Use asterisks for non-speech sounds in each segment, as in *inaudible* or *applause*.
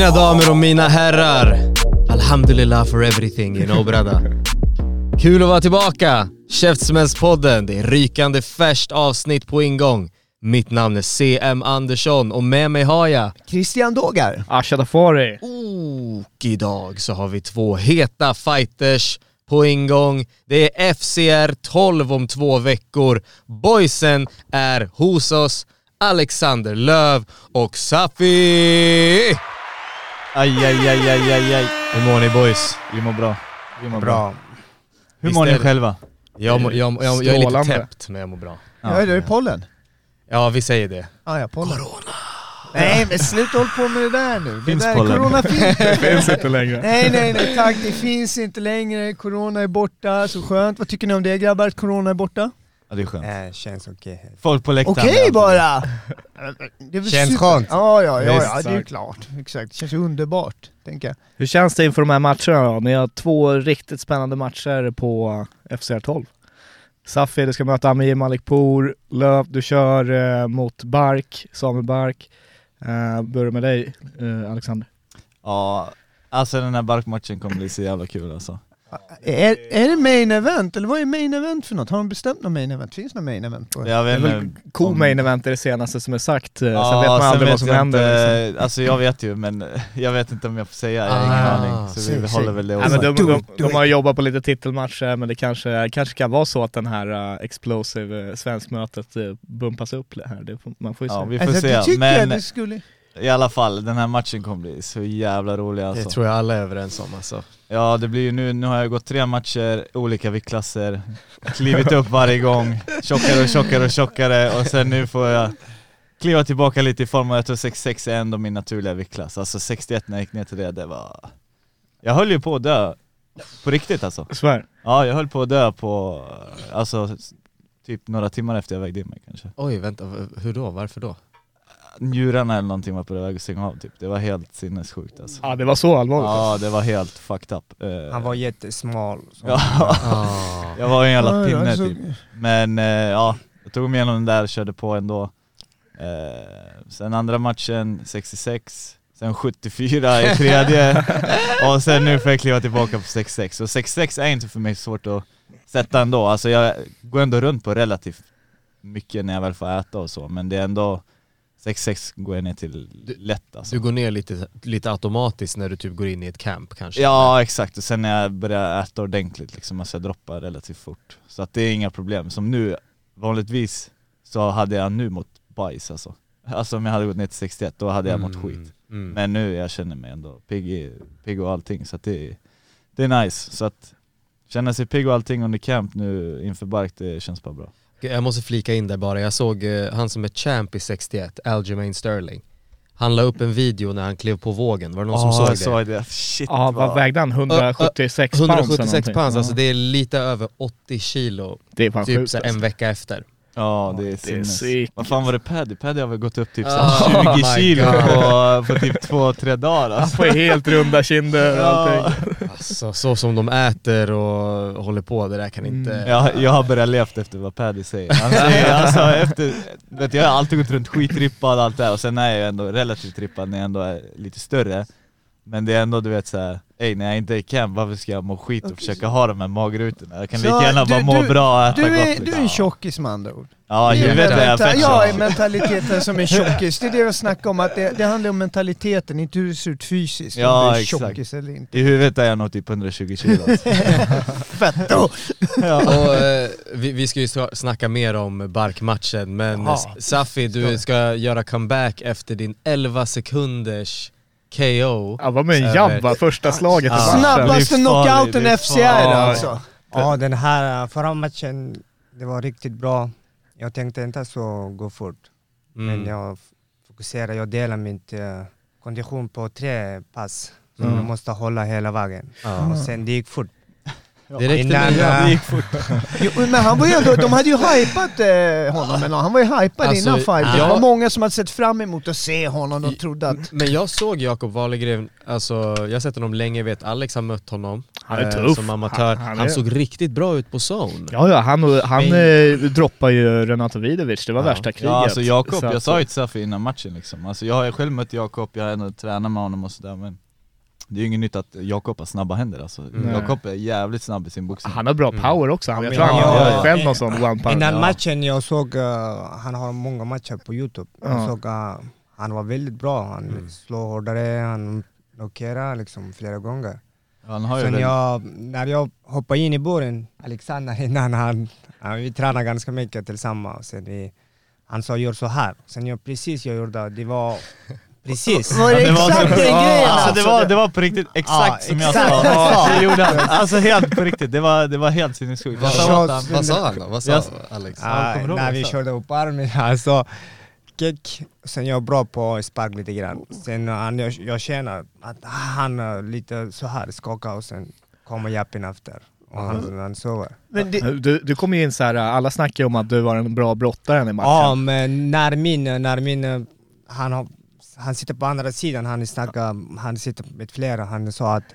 Mina damer och mina herrar, Alhamdulillah for everything, you know brada. Kul att vara tillbaka! Käftsmällspodden, det är rykande färskt avsnitt på ingång. Mitt namn är CM Andersson och med mig har jag... Christian Dogar. Asha Dafari. Och idag så har vi två heta fighters på ingång. Det är FCR 12 om två veckor. Boysen är hos oss. Alexander Löv och Safi! Aj, aj, aj, aj, aj, aj. Hur mår ni boys? Vi mår bra. Vi mår bra. Bra. Hur mår ni själva? Jag, må, jag, jag, jag är lite täppt men jag mår bra. Ja, det är pollen. Ja vi säger det. Ah, ja, pollen. Corona. Nej men sluta håll på med det där nu. Finns det där pollen? Corona *laughs* finns Finns inte längre. Nej nej nej tack, det finns inte längre. Corona är borta, så skönt. Vad tycker ni om det grabbar, att corona är borta? Ja det är skönt. Äh, känns okej. Folk på läktaren. Okej bara! Det är väl Känns super- skönt. Ja ja ja, Visst, ja det är klart. Exakt, känns underbart. Tänker jag. Hur känns det inför de här matcherna då? Ni har två riktigt spännande matcher på FCR 12. Safi, du ska möta Amir Malikpour. Löv, du kör eh, mot Bark, Samuel Bark. Eh, börjar med dig, eh, Alexander. Ja, alltså den här barkmatchen kommer bli så jävla kul alltså. Är, är det main event, eller vad är main event för något? Har de bestämt något main event? Finns det något main event på det? Jag Det är vet väl inte. co-main event är det senaste som är sagt, eh, sen Ja, vet man aldrig vad som händer. Inte, liksom. Alltså jag vet ju men *laughs* jag vet inte om jag får säga, jag har ingen Ah, aning. Så vi säg, håller väl det Ja, men de, de, de har jobbat på lite titelmatcher men det kanske, kanske kan vara så att den här uh, explosive uh, svenskmötet uh, bumpas upp här. Det man får ju Ja, se. vi får Alltså, se. Men det skulle... i alla fall, den här matchen kommer bli så jävla rolig alltså. Det tror jag alla är överens om alltså. Ja det blir ju nu, nu har jag gått tre matcher, olika viktklasser, klivit upp varje gång, tjockare och tjockare och tjockare och sen nu får jag kliva tillbaka lite i form och jag tror 66 är ändå min naturliga viktklass. Alltså 61 när jag gick ner till det, det var... Jag höll ju på att dö, på riktigt alltså. Svär. Ja jag höll på att dö på, alltså typ några timmar efter jag vägde in mig kanske. Oj vänta, hur då? Varför då? Njurarna eller någonting var på väg att stänga av typ, det var helt sinnessjukt alltså. Ja det var så allvarligt. Ja det var helt fucked up. Eh, Han var jättesmal. så. *laughs* Ja, Ah. jag var en jävla pinne typ. Men eh, ja, jag tog mig igenom den där och körde på ändå. Eh, sen andra matchen 66, sen 74 i tredje *laughs* och sen nu får jag kliva tillbaka på 66. Och 66 är inte för mig svårt att sätta ändå. Alltså jag går ändå runt på relativt mycket när jag väl får äta och så, men det är ändå 66 går jag ner till lätt alltså. Du går ner lite, lite automatiskt när du typ går in i ett camp kanske? Ja exakt, och sen när jag börjar äta ordentligt liksom, alltså jag droppar relativt fort. Så att det är inga problem. Som nu, vanligtvis så hade jag nu mått bajs alltså. Alltså om jag hade gått ner till 61, då hade jag mått skit. Mm. Men nu jag känner mig ändå pigg, pigg och allting, så att det, är- det är nice. Så att känna sig pigg och allting under camp nu inför Bark, det känns bara bra. Jag måste flika in där bara, jag såg eh, han som är champ i 61, Aljamain Sterling. Han la upp en video när han klev på vågen, var det någon som såg jag det? såg det. Shit Ja, vad vägde han? 176 pounds eller 176 någonting. pounds, Ja. alltså det är lite över 80 kilo, Det är fan typ sjukt så här, alltså. en vecka efter. Ja det är Det är sinnes. Vad fan var det Paddy? Paddy har väl gått upp typ så Ah, här oh 20 my kilo på, på typ två, tre dagar Han alltså. får ju helt runda kinder och allting. Alltså, så som de äter och håller på, det där kan inte... Mm. Jag, jag har börjat levt efter vad Paddy säger. Han säger *laughs* alltså efter, vet, jag har alltid gått runt skitrippad och allt det här och sen är jag ändå relativt trippad när jag ändå är lite större. Men det är ändå du vet såhär, ey när jag inte är i camp, varför ska jag må skit och försöka ha de här magrutorna? Jag kan Så lika gärna du- bara må du- bra och äta Du gott är, liksom. du är en tjockis med andra ord. Ja, är huvudet är jag fett Jag är mentaliteten som en *laughs* tjockis. Det är det jag snackar om, att det, det handlar om mentaliteten, inte hur det ser ut fysiskt. Ja, om du är exakt. tjockis eller inte. I huvudet är jag nog typ 120 kilo alltså. *laughs* Fett då! *laughs* Och, eh, vi, vi ska ju sna- snacka mer om Bark-matchen, men Ja. S- Safi, du ska göra comeback efter din 11 sekunders KO. Han var med en jabba första slaget Ja. Snabbaste knockouten i FCR alltså. Ja, den här eh, förra matchen, det var riktigt bra. Jag tänkte inte så gå fort. Men Mm. jag f- fokuserar, jag delar min eh, kondition på tre pass. Som Mm. jag måste hålla hela vägen. Ja. Och sen det gick fort. Det räckte Innan, med Det gick fort. Jo, men han var ju ändå, de hade ju hypat eh, honom, eller han var ju hypad Alltså, innan fighten. ja. Det var många som hade sett fram emot att se honom och trodde att... Men jag såg Jakob Wahlgren, alltså jag har sett honom länge, vet Alex har mött honom Han är eh, tuff. som amatör. Han- Han, han såg riktigt bra ut på zone. Ja, ja, han, han Men- eh, droppar ju Renato Vidovic, det var Ja. värsta kriget. Ja alltså Jakob, jag sa ju till Safi innan matchen liksom. Alltså jag har själv mött Jakob, jag har ändå tränat med honom och sådär men det är ju inget nytt att Jakob har snabba händer alltså. Nej. Jakob är jävligt snabb i sin boxning. Han har bra Mm. power också, han, jag Ja, tror han har jag- själv någon sån one punch. Innan ja. matchen jag såg, eh, han har många matcher på Youtube. Ja. Jag såg, uh, han var väldigt bra. Han slår hårdare, han knockerar liksom flera gånger. Han har ju Sen jag, när jag hoppade in i buren, Alexander *laughs* innan han, han vi tränade ganska mycket tillsammans. Sen vi, han sa gör så här. Sen jag precis jag gjorde, det var precis. Var det det var exakt den Ja, grejen Alltså det alltså? var, det var på riktigt exakt Ja, som jag exakt. sa. Ja, det gjorde han. Alltså helt på riktigt, det var, det var helt sinnessjukt. Jag Vad sa sa, han, sa då? Vad sa Jag- Alex? Ah, när vi jag sa? körde upp armen, *laughs* alltså kick, sen jag är bra på att sparka lite grann. Sen han, jag, jag känner att han lite så här skakar och sen kommer jappen efter. Och han, han sover. Men det, Du, du kom ju in så här, alla snackar ju om att du var en bra brottare i matchen. Ja, men när min, när min, han, har, han sitter på andra sidan, han snackar, han sitter med flera, han sa att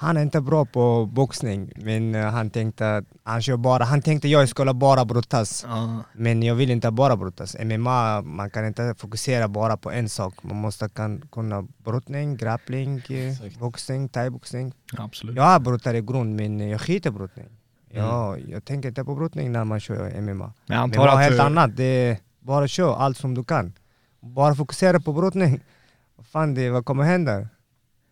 han är inte bra på boxning, men uh, han tänkte han kör bara, han tänkte jag skulle bara brottas. Ja. Men jag vill inte bara brottas. MMA, man kan inte fokusera bara på en sak. Man måste kan, kunna brottning, grappling, eh, Exakt. boxning, thaiboxning. Absolut. Jag är brottare i grund men jag skiter i brottning. Jag, jag tänker inte på brottning när man kör MMA. Men jag Men antar vad att helt du, annat, det är bara kör allt som du kan. Bara fokusera på brottning. Vad fan, det, vad kommer hända?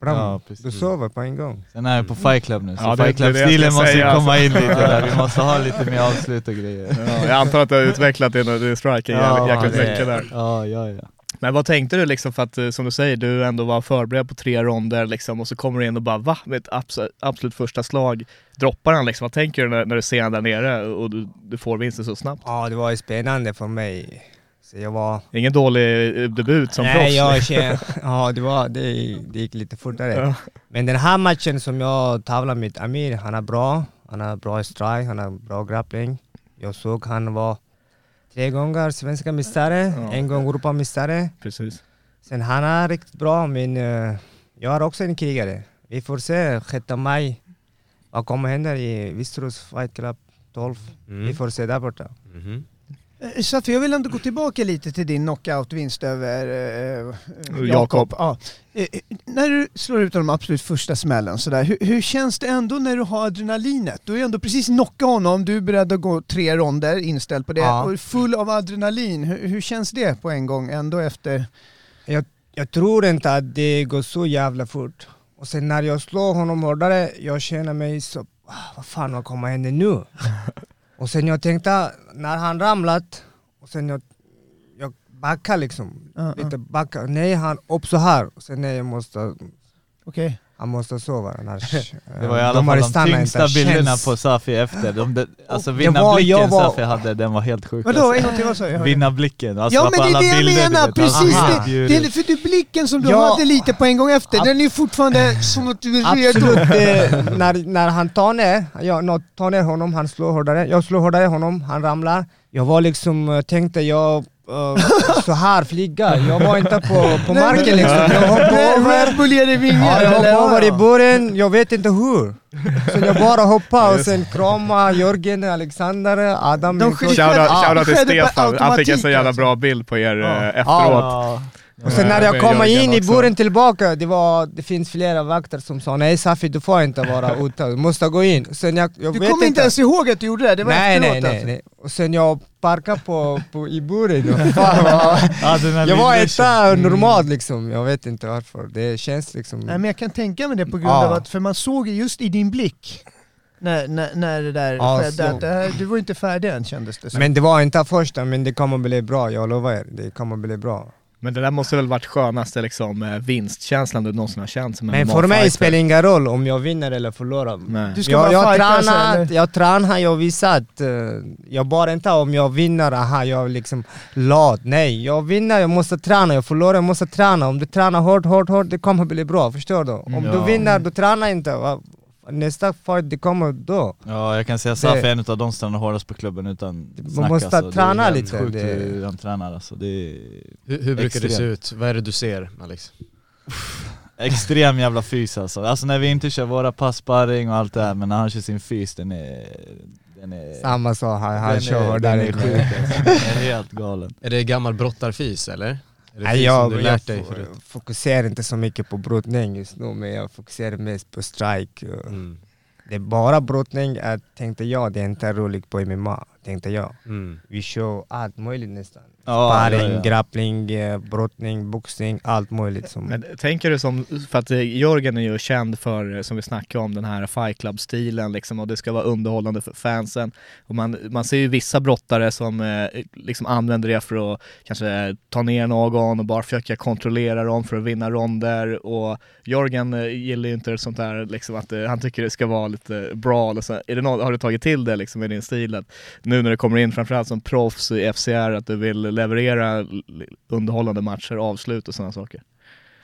Bram, Ja, du sover på en gång. Sen är jag på Fight Club nu, så Ja, Fight Club-stilen måste säga, komma alltså. in lite där, vi måste ha lite mer avslut och grejer. ja, jag antar att du har utvecklat din, din striking Ja, jäkligt det- mycket där. Ja, ja, ja. Men vad tänkte du liksom för att, eh, som du säger, du ändå var förberedd på tre ronder liksom och så kommer du in och bara va? Med ett abs- absolut första slag droppar han liksom. Vad tänker du när, när du ser han där nere och du, du får vinsten så snabbt? Ja, det var ju spännande för mig. Så jag var Ingen dålig eh, debut som proffs. Nej, jag känner, *laughs* ja det, var, det, det gick lite fortare. Ja. Men den här matchen som jag tävlade med Amir, han är bra. Han har bra strike, han har bra grappling. Jag såg han var tre gånger svenska mästare, Ja. en gång Europamästare. Precis. Sen han är riktigt bra, men eh, jag är också en krigare. Vi får se 6 maj vad kommer hända i Västerås Fight Club 12. Mm. Vi får se där borta. Mhm. Eh, Safi, jag vill ändå gå tillbaka lite till din knockout-vinst över eh, eh, Jakob. Ja. Eh, när du slår ut de absolut första smällen, sådär, hur, hur känns det ändå när du har adrenalinet? Du ju ändå precis knockat honom, du är beredd att gå tre ronder, inställd på det, Ja. och är full av adrenalin. Hur, hur känns det på en gång ändå efter? Jag tror inte att det går så jävla fort. Och sen när jag slår honom hårdare, jag känner mig så, "Ah, vad fan vad kommer hända nu? *laughs* och sen jag tänkte, när han ramlat, och sen jag, jag backar liksom, Ja, ja. lite backar, nej han upp så här, och sen nej jag måste, Okej. Han måste sova annars. *laughs* Det var i eh, alla de fall de tyngsta bilderna känns- på Safi efter. De, de, alltså Det var- vinnarblicken var- Safi hade, den var helt sjuk. Vadå, alltså. en gång till, vad sa jag? Vinnarblicken, alltså Ja men det är det jag bilder, menar, precis! Det, det är för du blicken som du Ja. hade lite på en gång efter, den är fortfarande som att du är redo. Absolut, *laughs* eh, när, när han tar ner, jag tar ner honom, han slår hårdare, jag slår hårdare honom, han ramlar. Jag var liksom, eh, tänkte jag eh, så här flyga, jag var inte på, på marken liksom. Jag hoppade över, Red Bull ger dig vingar ja, jag hoppade över i buren, jag vet inte hur. Så jag bara hoppade och sen krama Jörgen, Alexander, Adam. De. Shoutout till Stefan, han fick en så jävla alltså. bra bild på er Ja. eh, efteråt. Och sen när Ja, jag Jörgen in i buren tillbaka, det, var, det finns flera vakter som sa nej Safi du får inte vara *laughs* ute, du måste gå in. Sen jag, jag Du kommer inte ens ihåg att du gjorde det, det var nej, nej, nej, alltså. nej. Och sen jag parkade på, på, i buren *laughs* Jag var inte normalt liksom, jag vet inte varför. Det känns liksom... Nej men jag kan tänka mig det på grund av att, för man såg ju just i din blick när, när, när det där Ja, skedde, att här, du var inte färdig än kändes det som. Men det var inte första, men det kommer bli bra, jag lovar er. Det kommer bli bra. Men det där måste väl varit skönaste liksom, eh, vinstkänslan du någonsin har känt som en Men för mig MMA-fighter. spelar det ingen roll om jag vinner eller förlorar. Nej. Du ska jag, jag, fightas, tränar, eller? jag tränar, jag visar att eh, jag bara inte om jag vinner, aha, jag är liksom lat. Nej, jag vinner, jag måste träna, jag förlorar, jag måste träna. Om du tränar hårt, hårt, hårt, det kommer bli bra, förstår du? Om du Ja. vinner, du tränar inte. Nästa fight, det kommer då. Ja jag kan säga att Safi är en av de som tränar hårdast på klubben utan Man snack måste alltså. träna det är lite, sjukt det- hur han tränar alltså. Det är Hur, hur brukar det se ut? Vad är det du ser Alex? *laughs* extrem jävla fys alltså. Alltså när vi inte kör våra passsparring och allt det här, men när han kör sin fys, den är... Den är Samma sak, han, han den kör är, där den är sjuk alltså. Den är helt galen. Är det gammal brottarfys eller? Nej, jag, du jag lärt dig förut? fokuserar inte så mycket på brottning just nu, men jag fokuserar mest på strike. Mm. Det är bara brottning, jag tänkte jag, det är inte roligt på MMA, tänkte jag. Mm. Vi kör allt möjligt nästan. Sparring, ja, grappling, eh, brottning, boxning, allt möjligt. Som, Men tänker du som, för att eh, Jörgen är ju känd för, eh, som vi snackade om, den här Fight Club-stilen liksom och det ska vara underhållande för fansen. Och man, man ser ju vissa brottare som liksom använder det för att kanske ta ner någon och bara försöka kontrollera dem för att vinna ronder och Jörgen gillar ju inte sånt där liksom att han tycker det ska vara lite bra så. Är det något, har du tagit till det liksom i din stil? Att nu när du kommer in framförallt som proffs i FCR att du vill leverera underhållande matcher, avslut och sådana saker?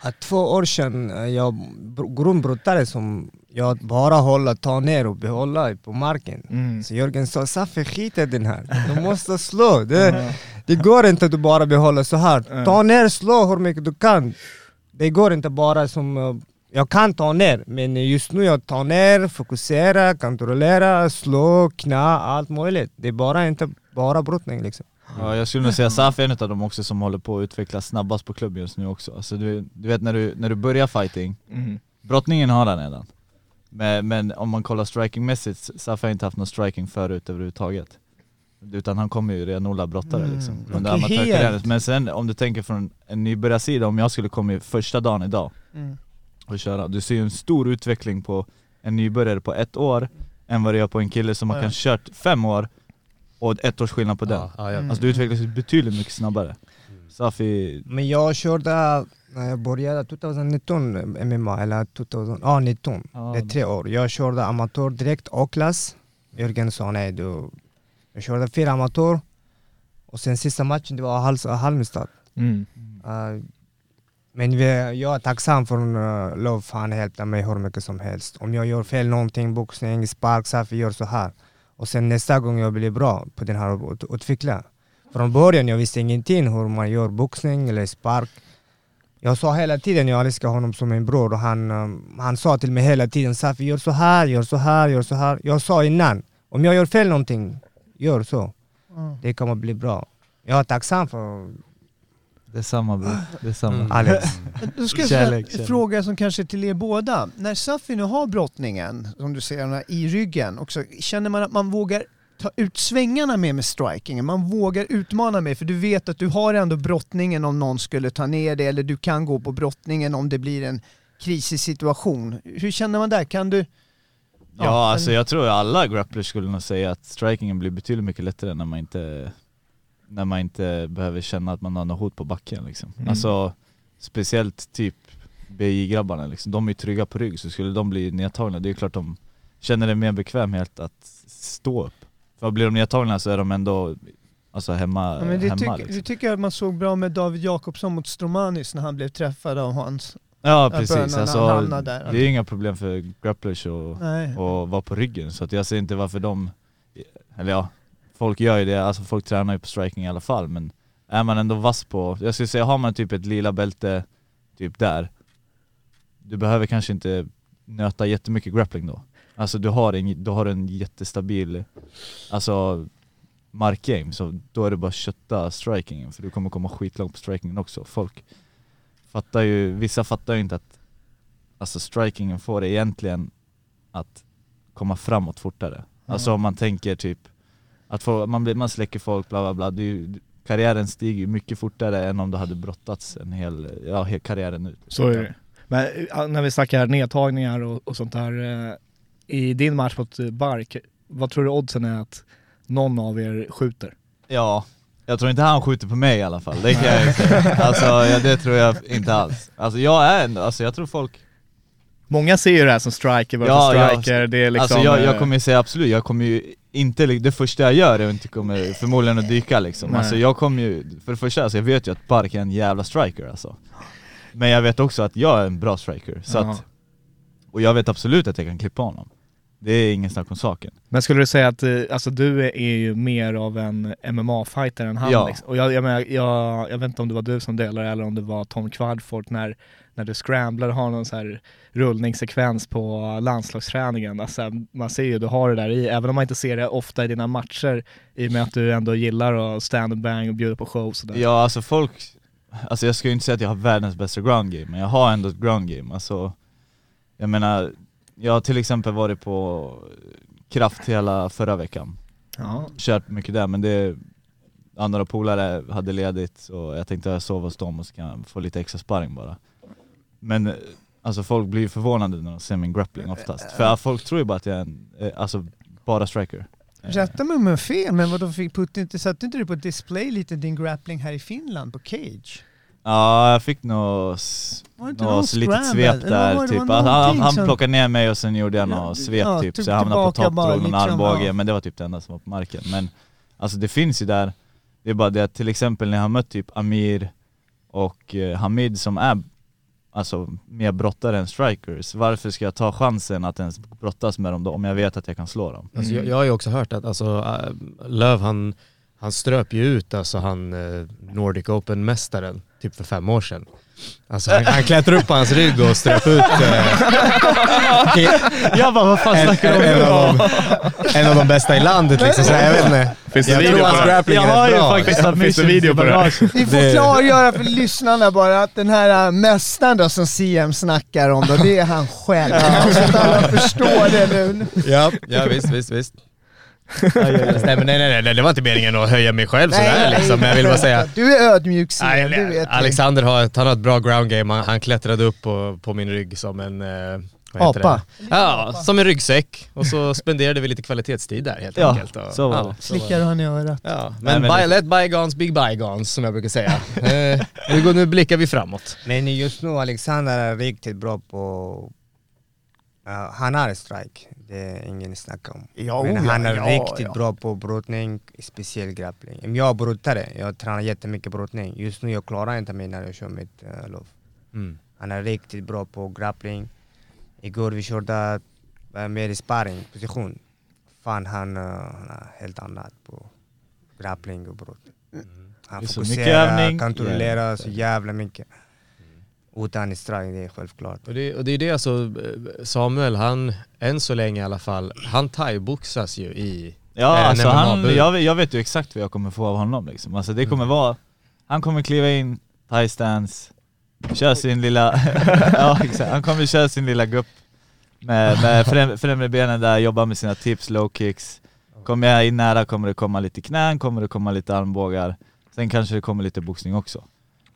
Att två år sedan, eh, jag br- grundbrottare som jag bara håller, ta ner och behålla på marken. Mm. Så Jörgen sa Saffe skit i den här, du måste slå. Det, det går inte att du bara behåller så här. Ta ner, slå hur mycket du kan. Det går inte bara som, eh, jag kan ta ner, men just nu jag tar ner, fokusera, kontrollera, slå, knä, allt möjligt. Det är bara inte bara brottning liksom. Ja, jag skulle nog säga Safi är en av dem också som håller på att utvecklas snabbast på klubben just nu också. Alltså du, du vet när du, när du börjar fighting, Mm. brottningen har han redan. Men, men om man kollar strikingmässigt, Safi har inte haft någon striking förut överhuvudtaget. Utan han kommer ju renodlad brottare Mm, liksom. Under helt. Men sen om du tänker från en nybörjarsida, om jag skulle komma i första dagen idag Mm. och köra, du ser ju en stor utveckling på en nybörjare på ett år än vad det gör på en kille som har Ja. kanske kört fem år och ett års skillnad på den. Ja, ja, ja. Mm. Alltså du utvecklas betydligt mycket snabbare. Safi, Men jag körde, när jag började 2019 MMA, eller 2019, Ja, det är tre år. Jag körde amatör direkt A-klass. Jörgen sa nej du, jag körde fyra amatör. Och sen sista matchen det var Halmstad. Mm. Uh, men vi, jag är tacksam för uh, Love, han hjälpte mig hur mycket som helst. Om jag gör fel någonting, boxning, spark, Safi gör så här. Och sen nästa gång jag blir bra på den här ut- utveckla. Från början jag visste ingenting hur man gör boxning eller spark. Jag sa hela tiden jag älskar honom som min bror och han, um, han sa till mig hela tiden Safi gör så här, gör så här, gör så här. Jag sa innan, om jag gör fel någonting, gör så. Mm. Det kommer bli bra. Jag är tacksam för det är samma bror, det är samma. Mm. Alex. Då ska jag Kärlek, en kärlek. fråga som kanske är till er båda. När Safi nu har brottningen, som du ser i ryggen, också, känner man att man vågar ta ut svängarna mer med strikingen? Man vågar utmana mer för du vet att du har ändå brottningen om någon skulle ta ner dig eller du kan gå på brottningen om det blir en krisig situation. Hur känner man där? Kan du... Ja, alltså jag tror alla grapplers skulle nog säga att strikingen blir betydligt mycket lättare när man inte när man inte behöver känna att man har något hot på backen liksom. Mm. Alltså speciellt typ BI-grabbarna liksom, de är ju trygga på rygg så skulle de bli nedtagna, det är klart de känner det mer bekvämhet att stå upp. För blir de nedtagna så är de ändå alltså hemma, Ja, men det, hemma tyck, liksom. det tycker jag att man såg bra med David Jakobsson mot Stromanis när han blev träffad av hans... Ja precis, alltså, där. det är inga problem för grapplers och vara på ryggen. Så att jag ser inte varför de, eller ja, folk gör ju det, alltså folk tränar ju på striking i alla fall men är man ändå vass på, jag skulle säga har man typ ett lila bälte typ där, du behöver kanske inte nöta jättemycket grappling då. Alltså du har en, du har en jättestabil, alltså markgame, så då är det bara att kötta strikingen för du kommer komma skitlångt på strikingen också. Folk fattar ju, vissa fattar ju inte att alltså strikingen får det egentligen att komma framåt fortare. Alltså om man tänker typ att få, man, man släcker folk, bla bla bla. Ju, karriären stiger ju mycket fortare än om du hade brottats en hel, ja, hel karriären ut. Så är det. Men eh, när vi snackar nedtagningar och, och sånt där, eh, i din match mot eh, Bark, vad tror du oddsen är att någon av er skjuter? Ja, Jag tror inte han skjuter på mig i alla fall, det kan jag ju *laughs* säga. Alltså det tror jag inte alls. Alltså jag är ändå, alltså jag tror folk Många ser ju det här som striker versus Ja, ja. striker, det är liksom... Alltså jag, jag eh, kommer ju säga absolut, jag kommer ju inte, det första jag gör är att inte kommer förmodligen att dyka liksom. Nej. Alltså jag kommer ju, för det första, alltså jag vet ju att Bark är en jävla striker alltså. Men jag vet också att jag är en bra striker, så Jaha. att, och jag vet absolut att jag kan klippa honom. Det är ingen snack om saken. Men skulle du säga att eh, alltså, du är, är ju mer av en MMA-fighter än han? Ja. Liksom. Och jag, jag, menar, jag, jag vet inte om det var du som delade eller om det var Tom Quadfort när, när du har någon så här rullningssekvens på landslagsträningen. Alltså, man ser ju, du har det där i, även om man inte ser det ofta i dina matcher i och med att du ändå gillar att stand and bang och bjuda på show och sådär. Ja alltså folk, alltså jag ska ju inte säga att jag har världens bästa ground game, men jag har ändå ett ground game. Alltså, jag menar, jag har till exempel varit på kraft hela förra veckan. Ja. Kört mycket där men det, andra polare hade ledigt så jag tänkte jag sova hos dem och så kan jag få lite extra sparring bara. Men alltså folk blir förvånade när de ser min grappling oftast. För folk tror ju bara att jag är en, eh, alltså bara striker. Rätta mig om jag fel, men vadå, fick Putin inte, satte inte du på display lite din grappling här i Finland på Cage? Ja, jag fick nog s- Var det inte nå någon s- litet svep där var typ. var det Han, han, som- plockade ner mig och sen gjorde jag Ja, något svep ja, typ, så jag hamnade på topp, drog någon armbåge, ja. men det var typ det enda som var på marken. Men alltså det finns ju där, det är bara det att till exempel när jag har mött typ Amir och eh, Hamid som är alltså mer brottare än strikers, varför ska jag ta chansen att ens brottas med dem då om jag vet att jag kan slå dem? Alltså, jag, jag har ju också hört att alltså, äh, Löv han, han ströp ju ut alltså, han eh, Nordic Open-mästaren typ för fem år sedan. Alltså han, han klättrade upp på hans rygg och ströp ut eh, Jag bara vad fan en, snackar du en, om? en, av de, en av de bästa i landet liksom. Så jag vet inte. Finns det Jag video tror hans grappling Jag har är ju bra. faktiskt Finns det video på det? bagaget. Vi får klargöra för lyssnarna bara att den här äh, mästaren då som CM snackar om då, det är han själv. Så att alla förstår det nu. Ja, ja visst, visst, visst. Nej, men nej, nej, nej, det var inte meningen att höja mig själv sådär liksom. Men jag vill bara säga, *laughs* Du är ödmjuk Nej, du vet. Alexander har ett, han har ett bra ground game, han, han klättrade upp på, på min rygg som en... Eh, Apa. Ja, som en ryggsäck. Och så *laughs* spenderade vi lite kvalitetstid där helt Ja, enkelt. Och, så var ja, det. var Slickar han i örat. Ja, Nej, men, men by, let bygons be bygons som jag brukar säga. *laughs* eh, nu, går, nu blickar vi framåt. Men just nu Alexander är riktigt bra på... Ja, han är strike, det är ingen snack om. Ja, Men oh han är ja, riktigt ja. bra på brottning, speciellt grappling. Jag är brottare, jag tränar jättemycket brottning. Just nu jag klarar inte mig när jag kör mitt uh, lov. Mm. Han är riktigt bra på grappling. Igår vi körde uh, mer i sparring, position. Fan han, uh, han är helt annat på grappling och brott. Han Det är så mycket fokuserar, kontrollerar så jävla mycket. Utan strike, det är självklart. Och det, och det är det alltså, eh, Samuel han, än så länge i alla fall, han thaiboxas ju i Ja en alltså han, jag, vet- jag vet ju exakt vad jag kommer få av honom liksom. Alltså det kommer vara, han kommer kliva in, thai stance, köra sin lilla, *laughs* ja exakt, han kommer köra sin lilla gupp med, med främ, främre benen där, jobba med sina tips, low kicks. Kommer jag in nära kommer det komma lite knän, kommer det komma lite armbågar. Sen kanske det kommer lite boxning också.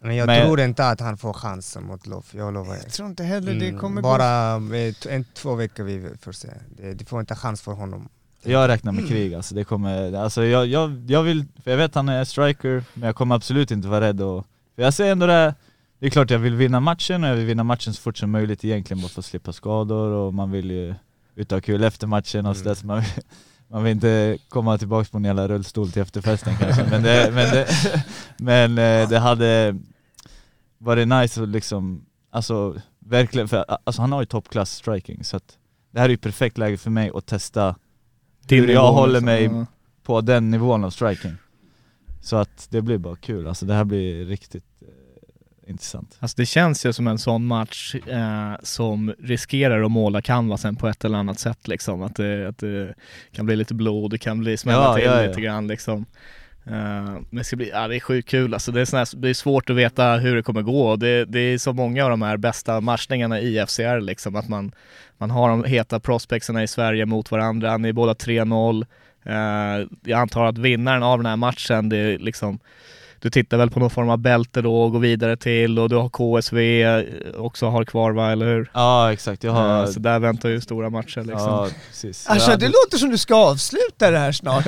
Men jag Men- tror inte att han får chansen mot Lov, jag lovar. Jag tror inte heller det Mm, kommer gå... Bara eh, t- en, två veckor vi får se. Det, det får inte chans för honom. Jag räknar med krig alltså, det kommer, alltså jag, jag, jag vill, för jag vet han är striker, men jag kommer absolut inte vara rädd och, för jag ser ändå det, det är klart jag vill vinna matchen och jag vill vinna matchen så fort som möjligt egentligen bara för att slippa skador och man vill ju ut och ha kul efter matchen och sådär så man, vill- man vill inte komma tillbaka på en jävla rullstol till efterfesten kanske men det, men det, *laughs* men eh, det hade varit nice att liksom, alltså verkligen, för alltså han har ju toppklass striking så att det här är ju perfekt läge för mig att testa Din hur jag håller liksom. mig Ja. på den nivån av striking. Så att det blir bara kul, alltså det här blir riktigt eh, intressant. Alltså det känns ju som en sån match eh, som riskerar att måla canvasen på ett eller annat sätt liksom. Att det, att det kan bli lite blod, det kan bli smälla Ja, till ja. lite grann liksom. Eh, men det ska bli, ja det är sjukt kul alltså. Det är, sån här, det är svårt att veta hur det kommer gå. Det, det är så många av de här bästa matchningarna i FCR liksom. Att man, man har de heta prospectsarna i Sverige mot varandra. Ni är båda 3-0. Eh, jag antar att vinnaren av den här matchen, det är liksom du tittar väl på någon form av bälte då och går vidare till och du har KSV också har kvar va, eller hur? Ja exakt, jag har... Eh, Så där väntar ju stora matcher liksom. ja, precis. Alltså det låter som du ska avsluta det här snart.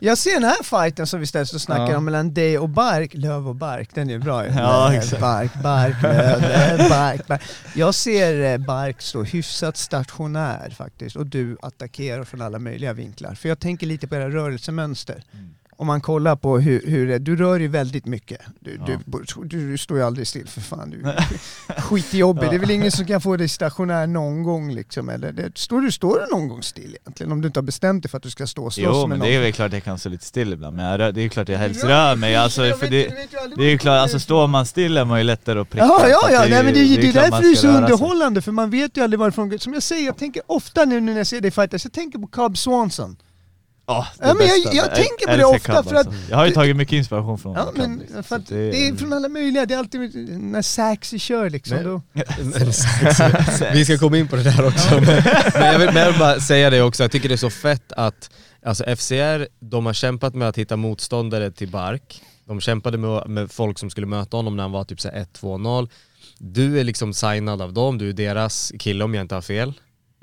Jag ser den här fighten som vi ställs och snackar Ja. om mellan dig och Bark, Löv och Bark, den är bra ju. Ja, exakt. Bark, Bark, Löv, Löv, Bark, Bark. Jag ser eh, Bark stå hyfsat stationär faktiskt och du attackerar från alla möjliga vinklar. För jag tänker lite på era rörelsemönster. Mm. Om man kollar på hur, hur det, du rör ju väldigt mycket. Du, Ja. du, du, du står ju aldrig still för fan. Du *laughs* skitjobbig. Det är väl ingen som kan få dig stationär någon gång liksom. Eller det, står, du, står du någon gång still egentligen? Om du inte har bestämt dig för att du ska stå och slåss Jo men någon. det är väl klart jag kan stå lite still ibland, men jag det är ju klart jag helst Ja, rör mig. Alltså, jag för vet- det, vet det är ju klart, det alltså står man still är man ju lättare att pricka. Ja, ja, ja, är nej, men det, ju- det är därför det är så röra sig. underhållande, för man vet ju aldrig varifrån... Som jag säger, jag tänker ofta nu när jag ser dig fightas, jag tänker på Cobb Swanson. Ja, det Ja, men jag- jag tänker på det ofta för att- alltså. Jag har ju tagit mycket inspiration från Ja, men liksom. för att Så det är från alla möjliga, det är alltid när Saxy kör liksom. *laughs* Men- Då. Men, vi ska komma in på det där också. Men, men, jag vill, men jag vill bara säga det också, jag tycker det är så fett att alltså FCR, de har kämpat med att hitta motståndare till Bark. De kämpade med, med folk som skulle möta honom när han var typ så här 1-2-0. Du är liksom signad av dem, du är deras kille om jag inte har fel.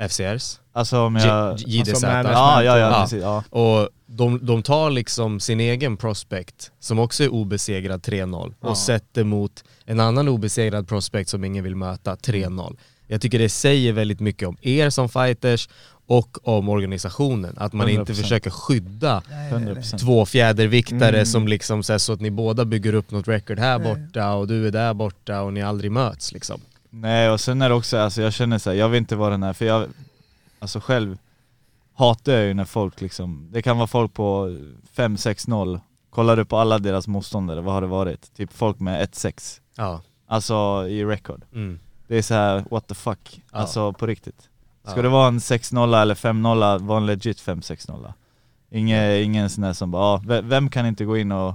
FCRs. Alltså om jag... JDZ. Alltså. Ja, ja, ja, Ja. precis. Ja. Och de, de tar liksom sin egen prospect, som också är obesegrad 3-0, och sätter mot en annan obesegrad prospect som ingen vill möta 3-0. Jag tycker det säger väldigt mycket om er som fighters och om organisationen, att man inte 100%. försöker skydda 100%. två fjäderviktare Mm. som liksom så, här, så att ni båda bygger upp något record här borta och du är där borta och ni aldrig möts liksom. Nej och sen är det också, alltså jag känner så här, jag vill inte vara den här, för jag, alltså själv hatar jag ju när folk liksom, det kan vara folk på 5-6-0, kollar du på alla deras motståndare, vad har det varit? Typ folk med 1-6, Ja. alltså i record. Mm. Det är så här, what the fuck, Ja. alltså på riktigt. Ska Ja. det vara en 6-0 eller 5-0, var en legit 5-6-0. Ingen, ingen sån där som bara, ah, ve- vem kan inte gå in och,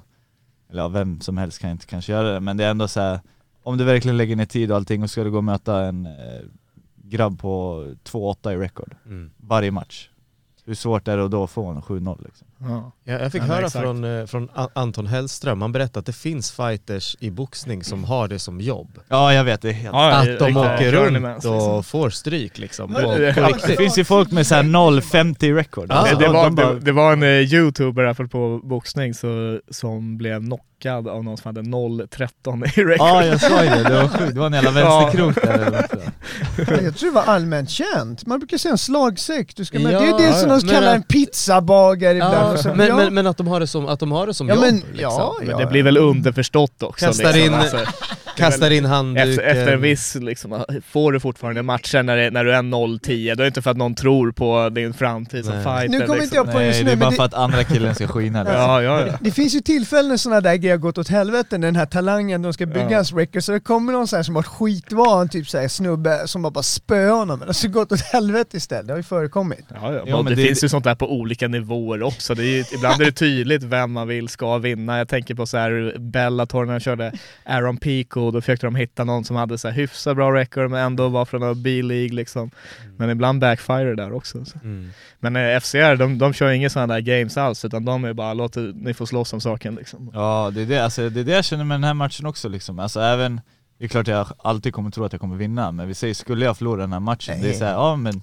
eller ja, vem som helst kan inte kanske göra det, men det är ändå så här, om du verkligen lägger ner tid och allting och ska du gå och möta en eh, grabb på 2-8 i record Mm. varje match. Hur svårt är det att då få en 7-0 liksom? Ja. Jag, jag fick Ja, men höra exakt. från, eh, från Anton Hellström, han berättade att det finns fighters i boxning som har det som jobb. Ja jag vet, det helt... Ja, Att de riktiga åker journeymans, runt och liksom. får stryk liksom. Men- På, det- på ja, Det riktigt. finns ju folk med såhär 0-50 record. Ja, Alltså, det, det, de- var, bara- det, det var en eh, youtuber fall på boxning så, som blev knockad av någon som hade 0-13 i record. Ja jag såg det, det var sjukt, det var en jävla *laughs* vänsterkrok där eller något sådär. Jag tror det var allmänt känt. Man brukar säga en slagsäck. Du ska med. Ja, det är det som de kallar en pizzabagare ibland. Ja, Och så- men, ja. men, men att de har det som, att de har det som Ja, jobb. men- liksom. ja, Men det blir väl underförstått också. Kastar liksom. in- Alltså, Kastar in handduken. efter, efter en viss, liksom, får du fortfarande matcher när, det, när du är 0-10, då är det inte för att någon tror på din framtid som Nej. fighter. Nu kommer liksom. inte jag på just Nej nu, det är bara det- för att andra killen ska skina liksom. *laughs* Ja, ja, ja. Det finns ju tillfällen när sådana där grejer har gått åt helvete, när den här talangen, de ska bygga Ja. hans record, så det kommer någon sån här som har skitvan, typ såhär snubbe som bara, bara spöar honom, men alltså gått åt helvete istället, det har ju förekommit. Ja, ja. Det, det- finns ju sånt där på olika nivåer också. Det är ju, ibland är det tydligt vem man vill ska vinna. Jag tänker på så här Bellator när de körde Aaron Pico, då försökte de hitta någon som hade så här hyfsat bra record men ändå var från B-League liksom. Men ibland backfire där också. Så. Mm. Men eh, FCR, de, de kör inga sådana där games alls utan de är bara låt ni får slåss om saken liksom. Ja det är det, alltså, det är det jag känner med den här matchen också liksom. Alltså även, det är klart jag alltid kommer tro att jag kommer vinna, men vi säger skulle jag förlora den här matchen, det är såhär, ja men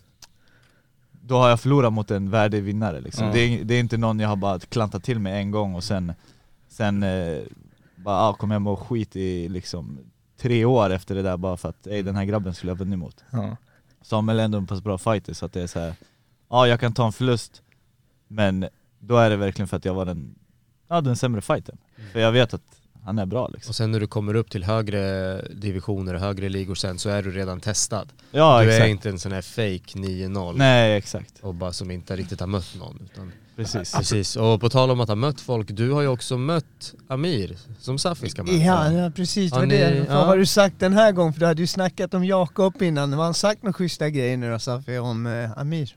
då har jag förlorat mot en värdig vinnare liksom. Ja. Det, är, det är inte någon jag har bara klantat till med en gång och sen, sen eh, bara ah, kom hem och skit i liksom tre år efter det där bara för att ey, den här grabben skulle jag vunnit mot. Ja. Samuel är ändå en pass bra fighter så att det är så här. ja jag kan ta en förlust, men då är det verkligen för att jag var den, ja, den sämre fighten. För jag vet att han är bra liksom. Och sen när du kommer upp till högre divisioner och högre ligor sen så är du redan testad. Ja du exakt. är inte en sån här fake 9-0 Nej exakt, och bara som inte riktigt har mött någon. Utan, precis. precis, och på tal om att ha mött folk, du har ju också mött Amir som Safi ska möta. Ja, ja precis, Har ni- det. Vad ja. har du sagt den här gången? För du hade ju snackat om Jakob innan, har han sagt några schyssta grejer nu då Safi om eh, Amir?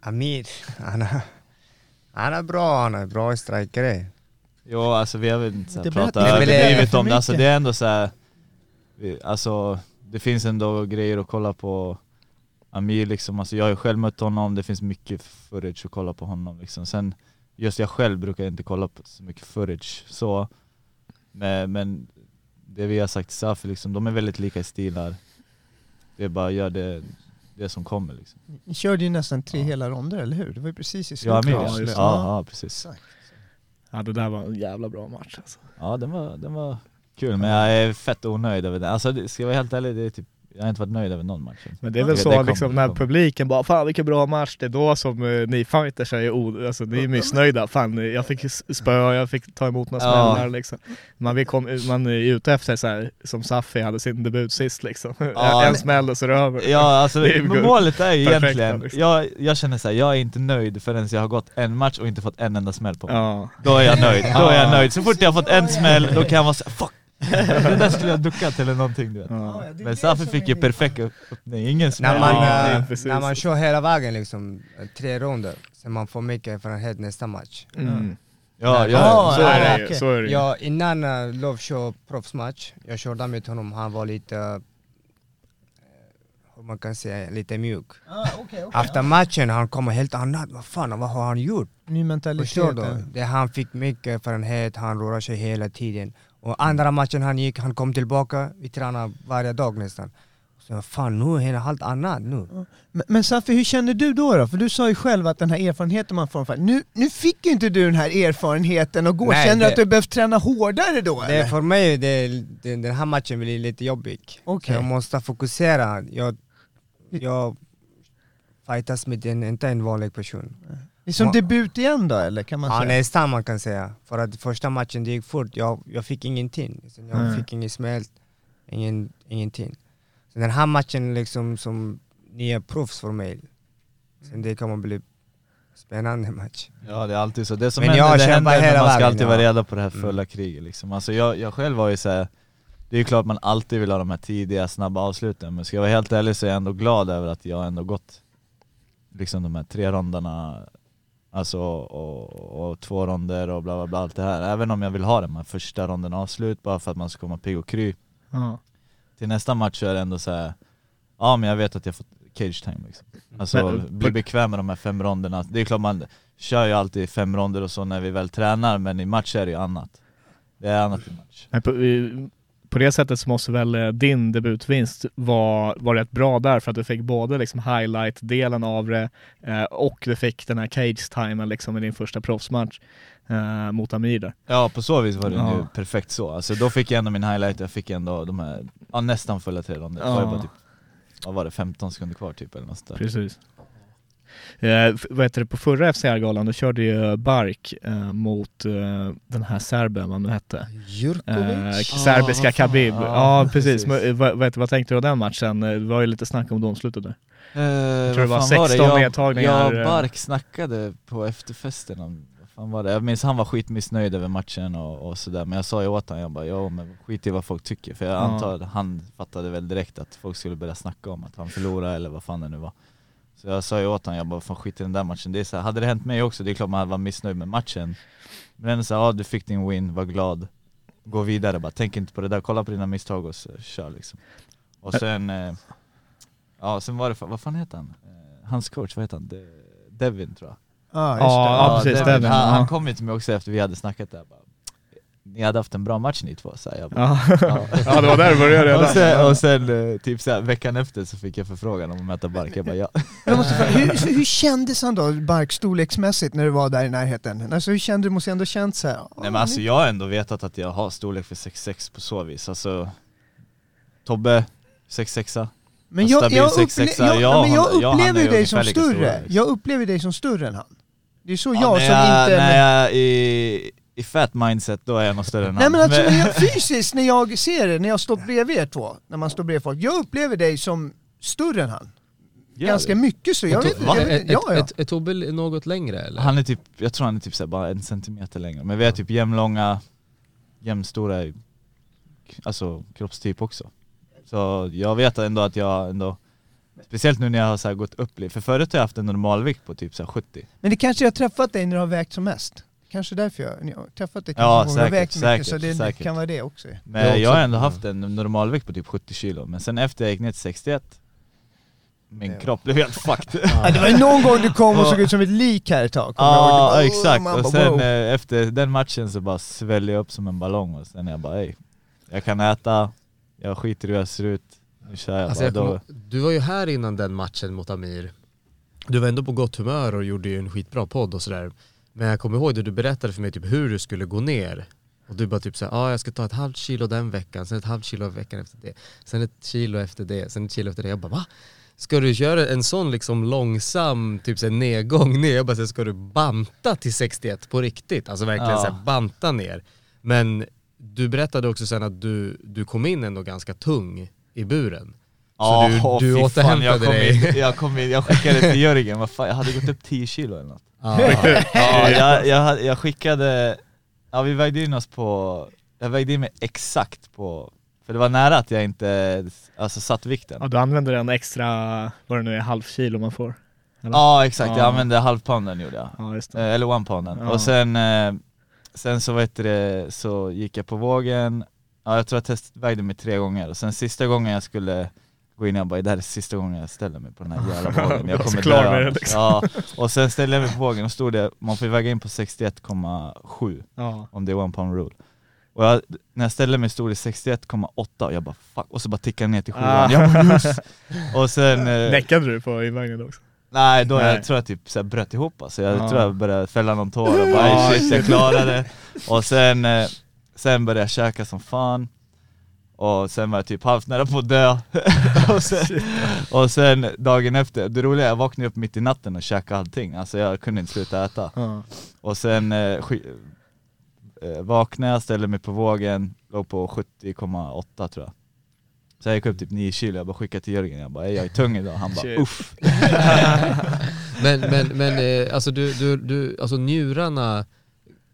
Amir, han är, han är bra, han är bra strikare. Jo alltså vi har väl inte pratat överdrivet om det, alltså det är ändå så här, vi, alltså det finns ändå grejer att kolla på Amir liksom, alltså jag har ju själv mött honom, det finns mycket footage att kolla på honom liksom. Sen just jag själv brukar inte kolla på så mycket footage så. Men, men det vi har sagt till Safi, liksom, de är väldigt lika i stilar. Det är bara gör det, det som kommer liksom. Ni körde ju nästan tre hela ronder, eller hur? Det var ju precis i Ja, slutet. Ja, ja, ja, ja, precis. Exakt. Ja det där var en jävla bra match alltså. Ja den var, den var kul, men jag är fett onöjd över den. Alltså det- ska jag vara helt ärlig, det är typ, jag har inte varit nöjd över någon match. Men det är Ja, väl det- så det liksom när publiken bara 'Fan vilken bra match' det är då som eh, ni fighters är o- alltså ni är missnöjda. Fan jag fick spö, jag fick ta emot några Ja. smällar liksom. Man, vill kom, man är ute efter så här, som Safi hade sin debut sist liksom. Ja, *laughs* en smäll och så är det över. Ja alltså Det är målet är ju egentligen, liksom. jag, jag känner såhär, jag är inte nöjd förrän jag har gått en match och inte fått en enda smäll på mig. Ja. Då är jag nöjd, då är jag nöjd. Så fort jag har fått en smäll, då kan jag vara såhär 'fuck' Det där skulle jag *laughs* duckat eller någonting du vet. Ja. Men Safi fick ju perfekt upp, nej ingen När man, Ja, eh, precis. när man kör hela vägen liksom, eh, tre ronder, så man får mycket erfarenhet nästa match. Mm. Ja, Ja, ja. Så är det. Så är det. Ja, innan uh, Love kör proffsmatch, jag körde med honom, han var lite, eh, hur man kan säga, lite mjuk. Ah, okay, okay. Efter matchen han kommer helt annat, vad fan vad har han gjort? Ny mentalitet. Förstår du? Det, han fick mycket erfarenhet, han rör sig hela tiden. Och andra matchen han gick, han kom tillbaka, vi tränar varje dag nästan. Så fan nu är det allt annat nu. Men, men Safi, hur känner du då, då? För du sa ju själv att den här erfarenheten man får, nu, nu fick ju inte du den här erfarenheten och gå. Nej, Känner du att du behövt träna hårdare då Det, eller? för mig, det, det, den här matchen blir lite jobbig. Okej. Jag måste fokusera. Jag, jag fightas med en, inte en vanlig person. Det är som debut igen då eller kan man Ja, säga? nästan man kan säga. För att första matchen det gick fort, jag, jag fick ingenting. Så jag Nej. fick ingen smäll, ingen, ingenting. Så den här matchen liksom som nya proffs för mig. Sen det kommer bli spännande match. Ja det är alltid så, det som Men händer, jag det händer hela men man ska vägen, alltid vara ja. redo på det här Mm. fulla kriget liksom. Alltså jag, jag själv var ju såhär, det är ju klart man alltid vill ha de här tidiga snabba avsluten, men ska jag vara helt ärlig så är jag ändå glad över att jag ändå gått liksom de här tre ronderna, alltså och, och två ronder och bla bla bla allt det här. Även om jag vill ha de här första ronderna avslut bara för att man ska komma pigg och kry. Ja. Till nästa match så är det ändå så här. ja men jag vet att jag fått cage time liksom. Alltså Men- bli bekväm med de här fem ronderna. Det är klart man kör ju alltid fem ronder och så när vi väl tränar, men i match är det ju annat. Det är annat i match. Men på, på det sättet så måste väl eh, din debutvinst vara var rätt bra där för att du fick både liksom highlight-delen av det eh, och du fick den här cage-timen liksom i din första proffsmatch eh, mot Amir där. Ja på så vis var det Ja. ju perfekt så. Alltså då fick jag ändå min highlight, jag fick ändå de här, ja, nästan fulla tre ronder. Det var Ja. bara typ, vad var det, 15 sekunder kvar typ eller något där. Precis. Eh, vad heter det, på förra FCR-galan då körde ju Bark eh, mot eh, den här serben, vad nu hette. Eh, Jurkovic? serbiska vad fan. Khabib. Ja, Ja, precis. precis. Men, eh, vad, vad, heter- vad tänkte du om den matchen? Eh, Det var ju lite snack om domslutet där. Eh, tror det var fan 16 Jag- nedtagningar, Jag eh. Bark snackade på efterfesten om, vad fan var det? Jag minns han var skitmissnöjd över matchen och, och sådär, men jag sa ju åt honom, jag bara ja men skit i vad folk tycker, för jag Ja. antar att han fattade väl direkt att folk skulle börja snacka om att han förlorade eller vad fan det nu var. Så jag sa ju åt honom, jag bara fan skit i den där matchen. Det är så här, hade det hänt mig också, det är klart man hade varit missnöjd med matchen. Men ändå såhär, ja du fick din win, var glad. Gå vidare bara, tänk inte på det där, kolla på dina misstag och så, kör liksom. Och sen, eh, ja sen var det, vad fan heter han? Eh, hans coach, vad heter han? De, Devin tror jag. Ja, just Ja, ja, precis, Devin. Devin, Han, han kom ju till mig också efter vi hade snackat där bara, Ni hade haft en bra match ni två, så jag bara, Ja. Ja. *laughs* ja, det var där det började redan. och sen, och sen eh, typ så här, veckan efter så fick jag förfrågan om att möta Bark, jag bara ja. Jag måste fråga, hur, hur kändes han då, Bark, storleksmässigt när du var där i närheten? Alltså hur kände du? måste ändå känt så här. Nej men alltså jag har ändå vetat att jag har storlek för 6'6 på så vis, alltså Tobbe, 6'6 Men jag, jag, upple- jag, jag men jag upplever ju dig som större. Jag upplever dig som större än han. Det är så Ja, jag som jag, inte... När jag i, i fat mindset, då är jag nog större än Nej han men alltså Men- när jag, *laughs* fysiskt, när jag ser det, när jag stått bredvid er två, när man står bredvid folk, jag upplever dig som större än han. Gör Ganska det? mycket så, jag vet jag vet- Ja, ja. Är, är Tobbe något längre eller? Han är typ, jag tror han är typ så bara en centimeter längre, men vi är typ jämnlånga, jämnstora alltså, kroppstyp också. Så jag vet ändå att jag ändå, speciellt nu när jag har så här gått upp lite, för förut har jag haft en normalvikt på typ så här 70. Men det kanske jag har träffat dig när du har vägt som mest. Kanske därför jag, jag har träffat dig Ja, har säkert, vägt mycket, så det säkert. kan vara det också. Men Jag har ändå haft en normalvikt på typ 70 kilo, men sen efter jag gick ner till 61 min kropp blev helt fucked. *laughs* Ja, det var någon gång du kom och såg ut som ett lik här ett tag. Ja Det bara, exakt, och sen wow. eh, efter den matchen så bara svällde jag upp som en ballong och sen jag bara ey, jag kan äta, jag skiter i hur jag ser ut, nu kör jag Alltså bara. jag kommer, du var ju här innan den matchen mot Amir. Du var ändå på gott humör och gjorde ju en skitbra podd och sådär. Men jag kommer ihåg det du berättade för mig typ hur du skulle gå ner. Och du bara typ såhär, ja ah, jag ska ta ett halvt kilo den veckan, sen ett halvt kilo veckan efter det, sen ett kilo efter det, sen ett kilo efter det. Jag bara va? Ska du göra en sån liksom långsam typ så här, nedgång ner? Jag bara så ska du banta till 61 på riktigt? Alltså verkligen Ja. så här, banta ner. Men du berättade också sen att du, du kom in ändå ganska tung i buren. Ja, du- åh, du fy fan, återhämtade jag kom dig. In, jag, kom in, jag skickade till *laughs* Jörgen, vad fan, jag hade gått upp 10 kilo eller något. Ja. *laughs* Ja, jag, jag, jag skickade, ja vi vägde in oss på, jag vägde in mig exakt på, för det var nära att jag inte alltså, satt vikten. Ja, du använder en extra, vad det nu är, halv kilo man får. Eller? Ja exakt, jag Ja. använde halvpounden gjorde jag. Ja, just det. Eh, Eller one pounden. Ja. Och sen, eh, sen så vet det, så gick jag på vågen, ja, jag tror jag testvägde mig tre gånger och sen sista gången jag skulle gå in, jag bara det här är sista gången jag ställer mig på den här *laughs* jävla vågen, jag kommer klar dö med liksom. ja. Och sen ställde jag mig på vågen och stod det, man får väga in på 61,7 Ja. om det är one pound rule. Och jag, när jag ställde mig stod det 61,8 och jag bara fuck, och så bara tickade ner till 7 Ah. jag bara yes! Och sen... *laughs* eh, Näckade du på invägningen också? Nej, då Nej. Jag tror jag typ så här bröt ihop alltså. Jag Ja. tror jag började fälla någon tår och bara "Ey, shit jag shit." klarade det. *laughs* Och sen, eh, sen började jag käka som fan. Och sen var jag typ halvt nära på att dö. *laughs* och, sen, och sen dagen efter, det roliga är jag vaknade upp mitt i natten och käkade allting. Alltså jag kunde inte sluta äta. Ja. Och sen eh, eh, vaknade jag, ställde mig på vågen, låg på 70,8 tror jag. Så jag gick upp typ 9 kilo, jag bara skickade till Jörgen, jag bara "Ey, jag är tung idag, han bara uff. *laughs* Men, men, men eh, alltså, du, du, du, alltså njurarna,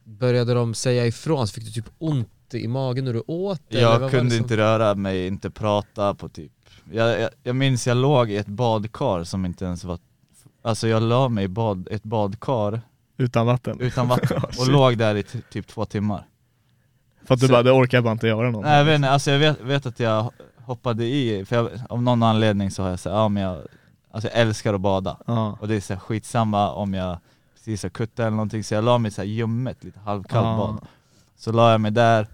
började de säga ifrån? Så fick du typ ont i magen när du åt? var Jag det kunde som- inte röra mig, inte prata på typ jag, jag, jag minns jag låg i ett badkar som inte ens var Alltså jag la mig i bad, ett badkar Utan vatten? utan vatten *laughs* och låg där i typ två timmar För att du Så- bara, det orkar jag bara inte göra någonting. Nej jag vet inte, alltså jag vet, vet att jag hoppade i, för jag, av någon anledning så har jag sagt, ja men jag, alltså jag älskar att bada Ja. Och det är så här skitsamma om jag precis har kuttat eller någonting, så jag la mig så här ljummet, lite halvkallt Ja. bad Så la jag mig där,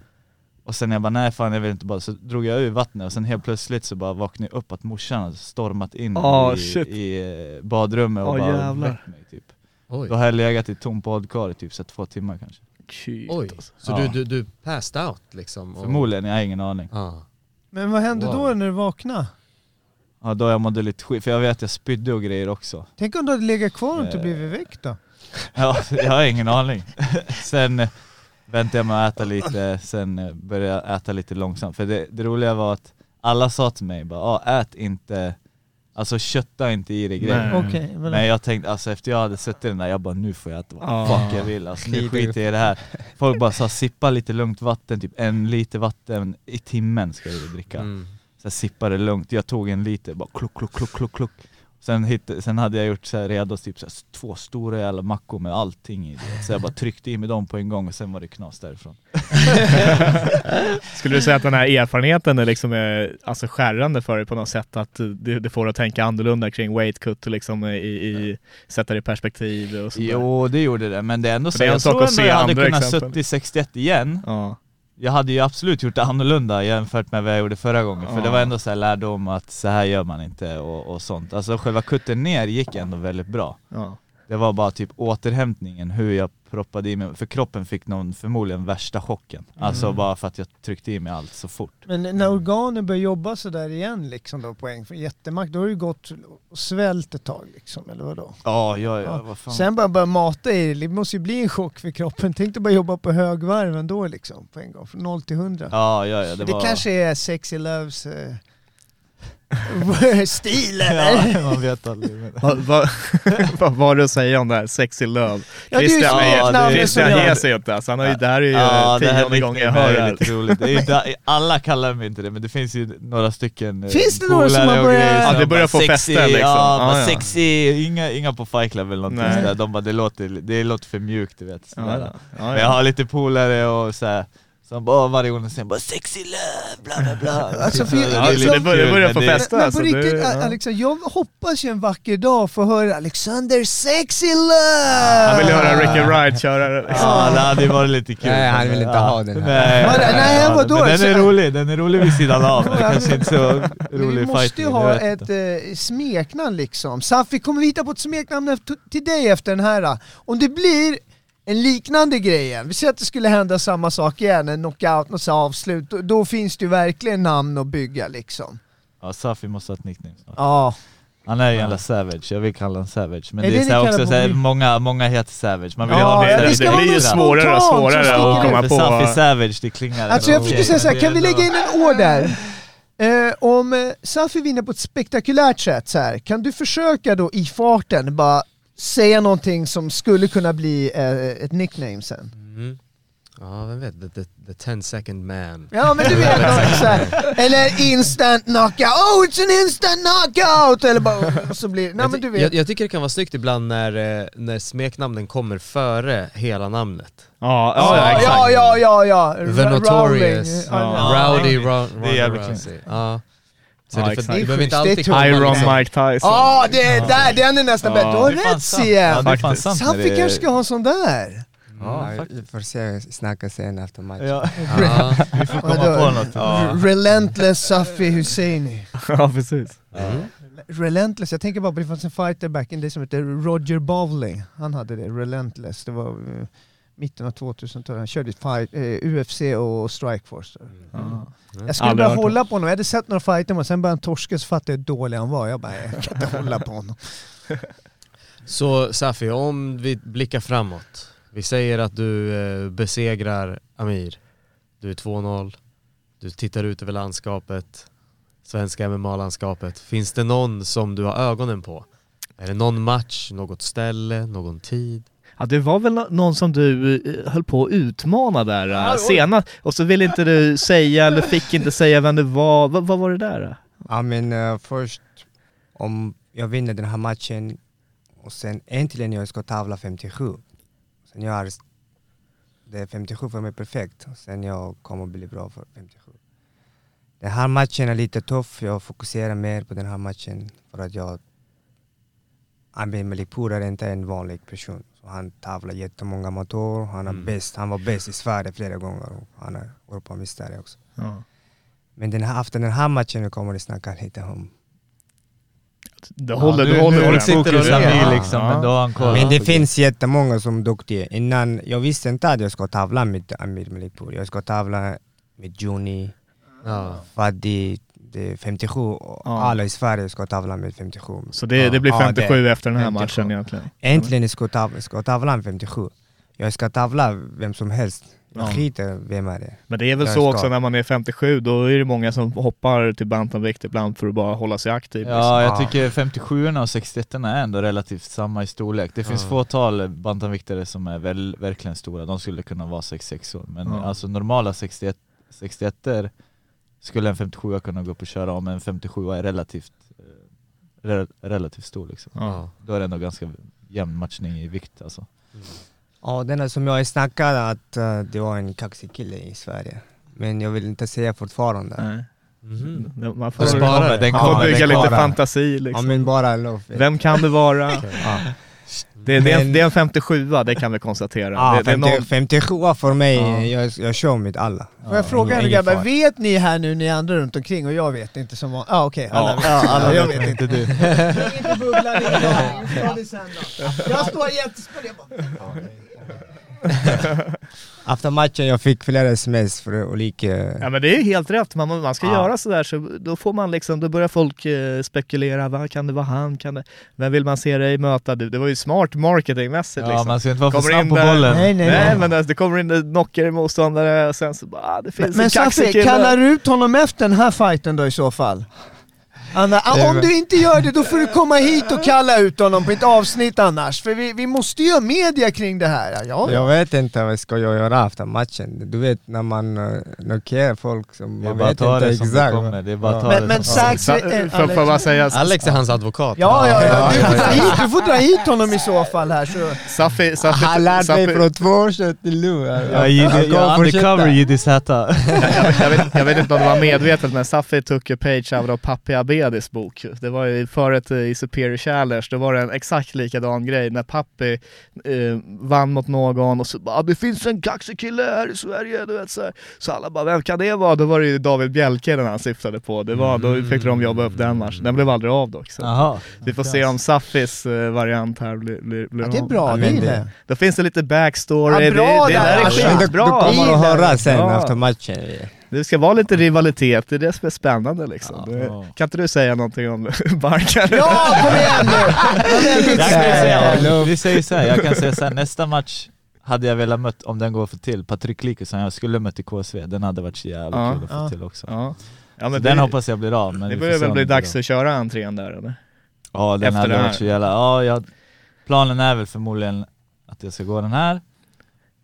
och sen jag bara nej fan jag vill inte bada, så drog jag ur vattnet och sen helt plötsligt så bara vaknade jag upp att morsan hade stormat in Ah, i, i eh, badrummet och Ah, bara jävlar. väckt mig typ Oj, Då har jag legat i ett tomt badkar i typ så två timmar kanske Shit, Oj. alltså. så Ja. du, du, du passed out liksom? och- Förmodligen, jag har ingen aning Ja. Men vad hände Wow. då när du vaknade? Ja då jag mådde lite skit, för jag vet att jag spydde och grejer också Tänk om du hade legat kvar och inte Eh. blivit väck då? Ja, jag har ingen aning. *laughs* Sen eh, väntade jag med att äta lite, sen började jag äta lite långsamt. För det, det roliga var att alla sa till mig bara, ah, ät inte, alltså kötta inte i dig grejer. Nej. Okej, men- Men jag tänkte, alltså efter jag hade suttit den där, jag bara nu får jag äta vad Ah. fuck jag vill. Alltså nu Skit i- skiter jag i det här. Folk bara sa sippa lite lugnt vatten, typ en liter vatten i timmen ska du dricka. Mm. Så jag sippade lugnt, jag tog en liter, bara kluck, kluck, kluck, kluck, kluck. Sen, hitt, sen hade jag gjort så här redo typ så här, två stora jävla mackor med allting i det. Så jag bara tryckte i mig dem på en gång och sen var det knas därifrån. *laughs* Skulle du säga att den här erfarenheten är liksom är, alltså skärrande för dig på något sätt? Att det, det får dig att tänka annorlunda kring weight cut och liksom i, i sätta det i perspektiv och sådär? Jo det gjorde det, men det är ändå För så, är jag tror ändå jag hade kunnat suttit i 61 igen. Ja. Jag hade ju absolut gjort det annorlunda jämfört med vad jag gjorde förra gången, för det var ändå så här lärdom att så här gör man inte och, och sånt. Alltså själva kutten ner gick ändå väldigt bra. Det var bara typ återhämtningen, hur jag proppade i mig, för kroppen fick någon förmodligen värsta chocken. Alltså Mm. bara för att jag tryckte i mig allt så fort. Men när organen börjar jobba sådär igen liksom då poäng för jättemakt, då har du gått och svält ett tag liksom, eller vadå? Ja, ja, Ja. vad fan. Sen bara börja mata i det, det måste ju bli en chock för kroppen. Tänk dig bara jobba på högvarv ändå liksom, på en gång, från 0 till 100. Ja, ja, ja, det, det var... kanske är sexy loves eh, *laughs* stil eller? Ja, *laughs* man vet aldrig. Vad vad- *laughs* vad var det att säga om det här sexy love? Ja, det är ju Christian, ja, det Christian jag- ger sig inte alltså. Han har ju, det här är ju Ja, det här tionde gången jag hör det lite roligt. Det är, ju alla kallar mig inte det, men det finns ju några stycken eh, Finns det några som har börjat- Ja, det börjar få fäste, liksom. Ja, bara ja. sexy, inga, inga på Fight Club eller någonting sådär. De bara, det låter, det låter för mjukt du vet. Ja, ja. Ja, Men jag ja. har lite polare och så Så han bara varje gång han säger bara 'sexy love' bla bla bla. *laughs* Alltså, för- Ja, lite det börjar- börjar det- festa. Men på alltså, det- riktigt, ja. Alexander, jag hoppas ju en vacker dag få höra Alexander sexy love! Han vill höra Ricky Wright köra det. liksom. Ja, det hade varit lite kul. Nej, han vill inte Ja. ha den här. Nej, nej, vadå? Men den är rolig, den är rolig vid sidan av. Det kanske inte så rolig Vi måste ju ha ett eh, smeknamn liksom. Safi, kommer vi hitta på ett smeknamn till dig efter den här? Om det blir en liknande grej igen, vi säger att det skulle hända samma sak igen, en knockout, något avslut, då, då finns det ju verkligen namn att bygga liksom. Ja, Safi måste ha ett nickname. Ja, Han är ju en savage, jag vill kalla honom savage. Men Är det det är så också på så här, mobil? många, många heter savage. Man vill Ja, ha ja, något det blir ju svårare och svårare att komma på. Safi savage, det klingar Alltså jag försöker säga så här, kan vi lägga in en order? Eh, om Safi vinner på ett spektakulärt sätt, så här, kan du försöka då i farten bara säga någonting som skulle kunna bli eh, ett nickname sen? Mm. Ja, vem vet? The, the, the 10 second man. Ja men du vet, något eller instant knockout, oh it's an instant knockout! Eller bara, så blir nej jag, men du vet. jag, jag tycker det kan vara snyggt ibland när, eh, när smeknamnen kommer före hela namnet. Ja, Ja, ja, exakt. ja, ja, ja, ja. The Notorious. Ja. Rowdy jävligt Ronda Rousey. Ja. Så Ja, det, exakt. behöver inte alltid Iron liksom- Mike Tyson. Ja, det är där, den är nästan Ja. bättre. Du har Det är fan rätt sant. Ja, kanske ska ha en sån där. Ja, Ja, vi får se, snacka sen efter matchen. Ja, *laughs* Ja. vi får komma på något. R- Relentless Safi Husseini. *laughs* Ja, precis. Mm. Relentless, jag tänker bara på det fanns en fighter back in det som hette Roger Bowling. Han hade det, Relentless. Det var eh, mitten av 2000-talet. Han körde fight, eh, UFC och Strikeforce. Ja. Jag skulle Aldrig hört hålla på honom, jag hade sett några fighter men sen började han torska så fattade jag hur dålig han var. Jag bara, jag kan inte hålla på honom. *laughs* Så Safi, om vi blickar framåt. Vi säger att du eh, besegrar Amir. Du är 2-0. Du tittar ut över landskapet. Svenska MMA-landskapet. Finns det någon som du har ögonen på? Är det någon match, något ställe, någon tid? Ja, det var väl nå- någon som du eh, höll på att utmana där eh, senast och så ville inte du säga eller fick inte säga vem det var. Va, vad var det där? Ja men eh, först, om jag vinner den här matchen och sen äntligen jag ska tävla 57. Sen jag är, det är 57 för mig perfekt, sen jag kommer bli bra för 57. Den här matchen är lite tuff, jag fokuserar mer på den här matchen för att jag Amir Malipour är inte en vanlig person. Så han tävlar jättemånga motorer, han är Mm. bäst, han var bäst i Sverige flera gånger och han är Europamästare också. Ja. Men den här, efter den här matchen kommer vi snacka lite om Du håller, nu, du håller nu det. det fokus Ja. Liksom, Ja. men då han. Men det finns jättemånga som är duktiga. Innan, jag visste inte att jag ska tävla med Amir Malikpour. Jag ska tävla med Juni, Ja. Fadi, det 57. och Ja. Alla i Sverige ska tävla med 57. Så det, det blir Ja, 57 det- efter den här 57. matchen egentligen. Äntligen ska jag ska jag tävla med 57. Jag ska tävla vem som helst. Jag Ja. skiter vem är det. Men det är väl Jag så ska- också när man är 57, då är det många som hoppar till bantamvikt ibland för att bara hålla sig aktiv. Ja, jag Ja. tycker 57 och 61 är ändå relativt samma i storlek. Det finns Ja. fåtal bantamviktare som är väl, verkligen stora, de skulle kunna vara 66 år. Men Ja. alltså normala 61 61 skulle en 57 kunna gå upp och köra om en 57 är relativt, eh, re, relativt stor liksom. Ja. Då är det ändå ganska jämn matchning i vikt alltså. Ja, den är som jag snackade att eh, det var en kaxig kille i Sverige. Men jag vill inte säga fortfarande. Nej. Mhm. Man Den får, sparar det. den man Ja, får kommer, bygga den lite kommer. fantasi Ja liksom. men bara. Vem kan det vara? *laughs* Ja. Det, det, är, Men- det är en 57 det kan vi konstatera. Ja, det, det är 50, någon, 57 för mig, Ja. jag, jag kör med alla. Får jag fråga er grabbar, vet ni här nu, ni andra runt omkring och jag vet inte som vanligt? Ah, okej, alla Ja. Ja, alla jag vet inte. du. det. Jag står jättespänd. *laughs* Efter matchen jag fick flera sms för olika... ja men det är helt rätt, man, man ska Ja. göra sådär så då får man liksom, då börjar folk eh, spekulera, vad kan det vara han, kan det, vem vill man se dig möta? Det, det var ju smart marketingmässigt Ja, liksom. man ska inte vara för Kommer snabb in på där- bollen. Nej, nej, Nej nej. men alltså, det kommer in en knockare motståndare och sen så bara, ah, det finns Men en kaxig Safi, kallar du ut honom efter den här fighten då i så fall? Anna, är om du inte gör det då får du komma hit och kalla ut honom på ett avsnitt annars. För vi, vi måste ju ha media kring det här. Ja, Jag vet inte vad jag ska göra efter matchen. Du vet när man uh, knockerar folk som man vet inte exakt. kommer, det är bara att ta Men, det men som eh, Får jag bara säga, Alex är hans advokat. Ja, ja, ja. Du, får dra hit, du får dra hit honom i så fall här. Så. Safi, Safi, Han lärde mig från två år sedan till nu. Jag är undercover Jiddi Z. jag, vet, inte om det var medvetet men Safi tog a page out av Papi Abedis bok. Det var ju förut i Superior Challenge, då var det en exakt likadan grej när Papi eh, vann mot någon och så bara "Ah, det finns en kaxig kille här i Sverige, du vet så, här. så alla bara vem kan det vara? Då var det ju David Bjelke den han syftade på, det var, då fick de jobba upp den matchen, den blev aldrig av dock. Så. Vi får se om Safis eh, variant här blir, blir, blir Ja, det är bra, Ja, det det- det. Då finns det lite backstory, Ja, bra det, det där, där är skitbra! kommer att höra sen Ja. efter matchen. Det ska vara lite rivalitet, det är det som är spännande liksom. Ja. Det, kan inte du säga någonting om *laughs* Barkar? Ja, kom igen nu! Jag kan Nej, säga, vi säger så här, jag kan säga så här, nästa match hade jag velat mött, om den går få till, Patrik Likusson jag skulle mött i KSV, den hade varit så jävla Ja. kul att få Ja. till också. Ja. Ja, Så men den det, hoppas jag blir av. Men det börjar väl bli det dags att köra entrén där eller? Ja den efter hade det varit så jävla, ja jag, planen är väl förmodligen att jag ska gå den här,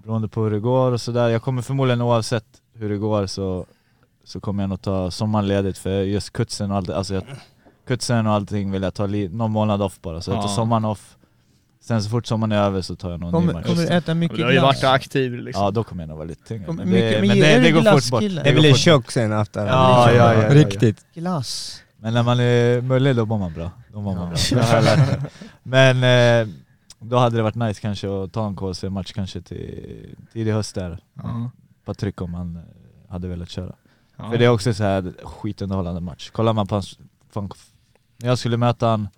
beroende på hur det går och sådär. Jag kommer förmodligen oavsett hur det går så, så kommer jag nog ta sommarledigt för just kutsen och allt, alltså jag, kutsen och allting vill jag ta li, någon månad off bara, så jag tar Ja. sommaren off. Sen så fort sommaren är över så tar jag någon ny Kommer, match. kommer du äta mycket Du har ju glass? varit aktiv liksom. Ja då kommer jag nog vara lite tyngre. Kommer Men mycket- det, men men är det, du det går fort bort. Det blir tjock sen efter. Ja, ja, ja, ja. Riktigt. Glass. Men när man är mullig då mår man bra. Då mår man bra. Det lärt mig. Men eh, då hade det varit nice kanske att ta en KC-match kanske till tidig höst där. Ja. Patrik om han eh, hade velat köra. Ja. För det är också så här skitunderhållande match. Kollar man på hans, när jag skulle möta han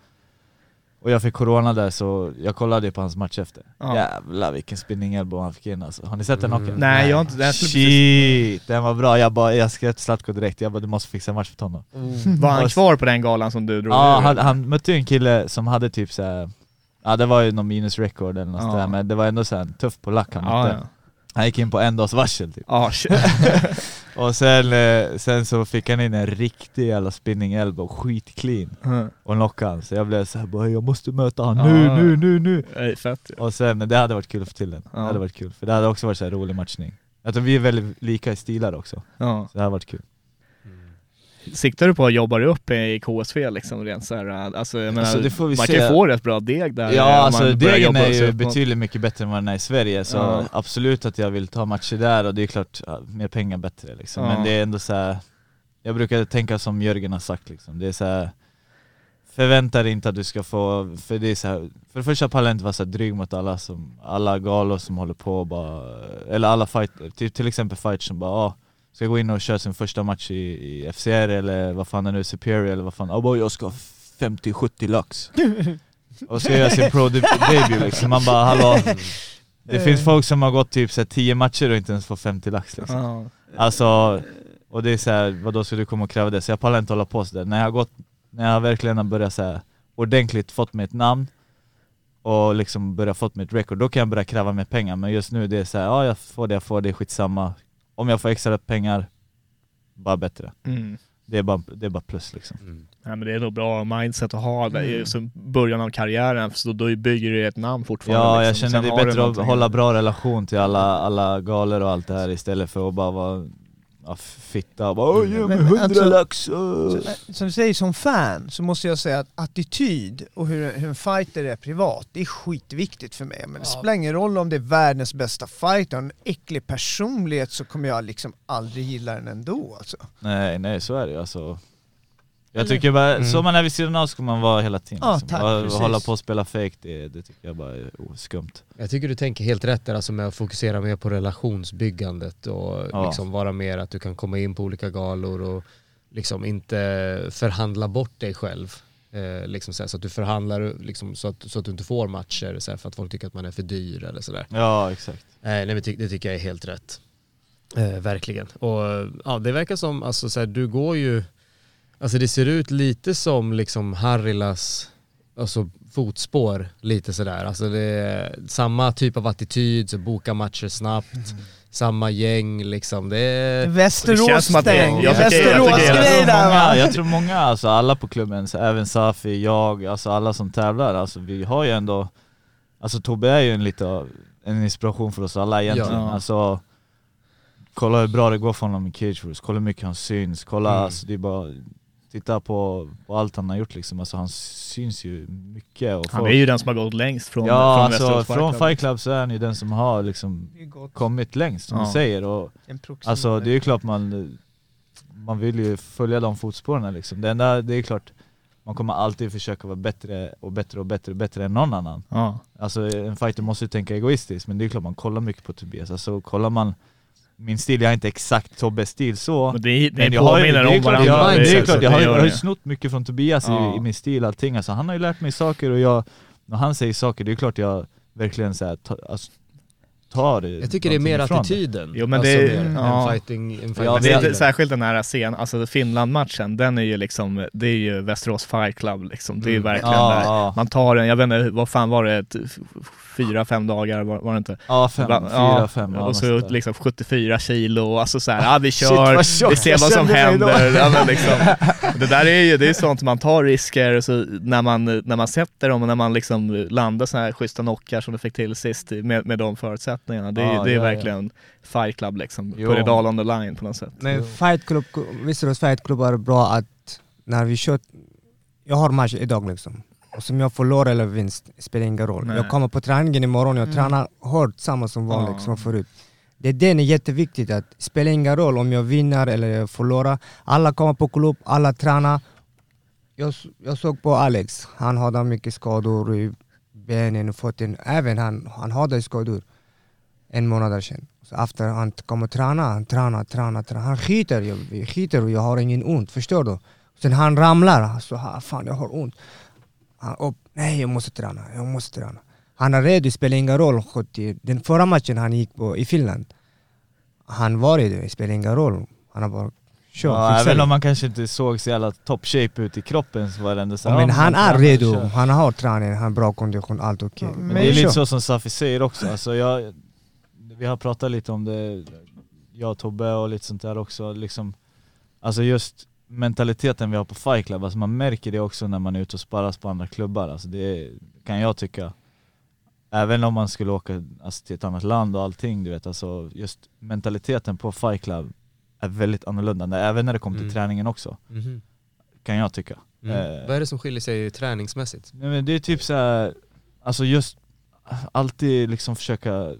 och jag fick corona där så jag kollade på hans match efter. Ja. Jävlar vilken spinning elbow han fick in alltså. Har ni sett den Mm. knocken? Nej jag har inte, jag skulle precis, Shit, den var bra. Jag, bara, jag skrev till Zlatko direkt, jag bara du måste fixa en match för honom. var han kvar på den galan som du drog Ja, han, han mötte ju en kille som hade typ såhär, ja det var ju någon minus record eller något Ja. där, men det var ändå såhär tuff på lack han ja, mötte. ja. Han gick in på en dags varsel typ. Ja, shit. *laughs* Och sen, eh, sen så fick han in en riktig jävla spinning elbow, skitclean. Mm. Och knockade han, så jag blev såhär bara jag måste möta han Ja. nu, nu, nu, nu. Nej, fett ju. Och sen, det hade varit kul att få till den. Ja. Det hade varit kul, för det hade också varit så här rolig matchning. Jag tror vi är väldigt lika i stilar också, Ja. så det hade varit kul. Siktar du på att jobba dig upp i KSV liksom rent såhär, alltså jag menar, Alltså, man se. kan ju få rätt bra deg där Ja alltså degen är ju betydligt mycket bättre än vad den är i Sverige, så Ja. absolut att jag vill ta matcher där och det är klart, mer pengar bättre liksom. Ja. Men det är ändå så här. jag brukar tänka som Jörgen har sagt liksom, det är så här. Förvänta dig inte att du ska få, för det är så här, för det första pallar jag inte vara så här dryg mot alla som, alla galor som håller på och bara, eller alla fighter, till, till exempel fighters som bara ah, ska gå in och köra sin första match i, i FCR eller vad fan det nu är, Superior eller vad fan, ah, bara, jag ska ha 50-70 lax *laughs* och ska göra sin pro deb- debut liksom, man bara hallå Det finns folk som har gått typ så här, 10 matcher och inte ens får 50 lax liksom. Alltså, och det är så här, vad då ska du komma och kräva det? Så jag pallar inte hålla på sådär. När jag har gått, när jag verkligen har börjat så här, ordentligt fått mig ett namn och liksom börjat fått mig ett record, då kan jag börja kräva mer pengar. Men just nu det är så här, ja jag får det jag får, det skitsamma. Om jag får extra pengar, bara bättre. Mm. Det är bara, det är bara plus liksom. Ja, men det är nog bra mindset att ha det i just början av karriären, för då bygger du ett namn fortfarande. Ja, jag liksom. känner Sen det är bättre att hålla bra relation till alla, alla galor och allt det här istället för att bara vara ja, fitta bara "Åh, ge mig hundra alltså- lax! åh." Så, eh, som du säger, som fan så måste jag säga att attityd och hur, hur en fighter är privat, det är skitviktigt för mig. Men det spelar ingen roll om det är världens bästa fighter, en äcklig personlighet så kommer jag liksom aldrig gilla den ändå alltså. Nej, nej så är det alltså. Jag tycker bara, Mm. så man är vid sidan av ska man vara hela tiden. Ja, liksom. tack, Och- precis. hålla på och spela fake det, det tycker jag bara är oh, skumt. Jag tycker du tänker helt rätt där alltså med att fokusera mer på relationsbyggandet och Ja. liksom vara mer att du kan komma in på olika galor och liksom inte förhandla bort dig själv. Eh, liksom så, här, så att du förhandlar liksom, så, att, så att du inte får matcher så här, för att folk tycker att man är för dyr eller sådär. Ja, exakt. Nej, nej men ty- det tycker jag är helt rätt. Eh, verkligen. Och ja, det verkar som, alltså så här, du går ju, alltså det ser ut lite som liksom Harilas alltså, fotspår lite sådär. Alltså det är samma typ av attityd, så boka matcher snabbt, samma gäng liksom. Det är... Västerås-grej tror där många, va? jag tror många alltså alla på klubben, så även Safi, jag, alltså alla som tävlar, alltså vi har ju ändå Alltså Tobbe är ju en lite av en inspiration för oss alla egentligen, Ja. alltså Kolla hur bra det går för honom i Cage Wars, kolla hur mycket han syns, kolla Mm. alltså det är bara Titta på, på allt han har gjort liksom, alltså han syns ju mycket och Han folk- är ju den som har gått längst från, Ja från alltså Västerås från Fight Club så är han ju den som har liksom kommit längst som Ja. du säger och. Alltså det är ju klart man, man vill ju följa de fotspåren liksom. Det enda, det är klart, man kommer alltid försöka vara bättre och bättre och bättre och bättre än någon annan. Ja. Alltså en fighter måste ju tänka egoistiskt, men det är klart man kollar mycket på Tobias. Alltså kollar man min stil, jag har inte exakt Tobbes stil så, Men det, det men jag har ju, påminner det är om varandra. jag, det är klart, jag har, ju- gör jag har ju det. snott mycket från Tobias Ja. i, i min stil allting. Alltså han har ju lärt mig saker och jag, när han säger saker, det är klart jag verkligen så här, ta, alltså, tar det Jag tycker det är mer attityden. Jo, men alltså, det- mer ja. än fighting, en fighting Ja, Det är särskilt den här scenen, alltså Finland-matchen, den är ju liksom, det är ju Västerås Fight Club liksom. Det är ju Mm. verkligen Ja, där. ja. Man tar en, jag vet inte, vad fan var det, fyra, fem dagar var, var det inte? Ja, fem, Bland- fyra, ja, fem. ja, och så där. liksom 74 kilo, alltså såhär, ja vi *laughs* Shit, kör, tjock vi ser vad som händer. Ja, men liksom, *laughs* det där är ju, det är sånt man tar risker, så när, man, när man sätter dem och när man liksom landar såna här schyssta knockar som du fick till sist med, med de förutsättningarna. Det, är Ja, det är ja, ja. verkligen Fight Club liksom, Jo. put it all on the line på något sätt. Men fight club, Västerås fight club är bra att när vi kör, jag har match idag liksom. Och som jag förlorar eller vinst spelar ingen roll. Nej. Jag kommer på träningen imorgon, jag Mm. tränar hårt samma som vanligt Ja. som förut. Det är den är jätteviktigt, att det spelar ingen roll om jag vinner eller jag förlorar. Alla kommer på klubb, alla tränar. Jag, jag såg på Alex, han hade mycket skador i benen och fötterna. Även han, han hade skador en månad sedan. Så efter han kommer träna, han tränar, tränar, tränar. Han skiter, jag, vi skiter och jag har ingen ont, förstår du? Sen han ramlar, så här, fan jag har ont. Han upp, nej jag måste träna, jag måste träna. Han är redo, det spelar ingen roll. 70. Den förra matchen han gick på i Finland, han var redo, det spelar ingen roll. Han har bara kört, Ja, även det. om man kanske inte såg så jävla top shape ut i kroppen så var det ändå så Ja, här, men han man är redo, kör. han har träning, han har bra kondition, allt okej. Ja, Men Men det är lite kör. så som Safi säger också, alltså jag, vi har pratat lite om det, jag och Tobbe och lite sånt där också, liksom, alltså just mentaliteten vi har på Fight Club, alltså man märker det också när man är ute och sparras på andra klubbar, alltså det kan jag tycka. Även om man skulle åka alltså, till ett annat land och allting, du vet, alltså just mentaliteten på Fight Club är väldigt annorlunda, även när det kommer till Mm. träningen också, Mhm. kan jag tycka. Mm. Eh, Vad är det som skiljer sig träningsmässigt? Nej men det är typ så här, alltså just alltid liksom försöka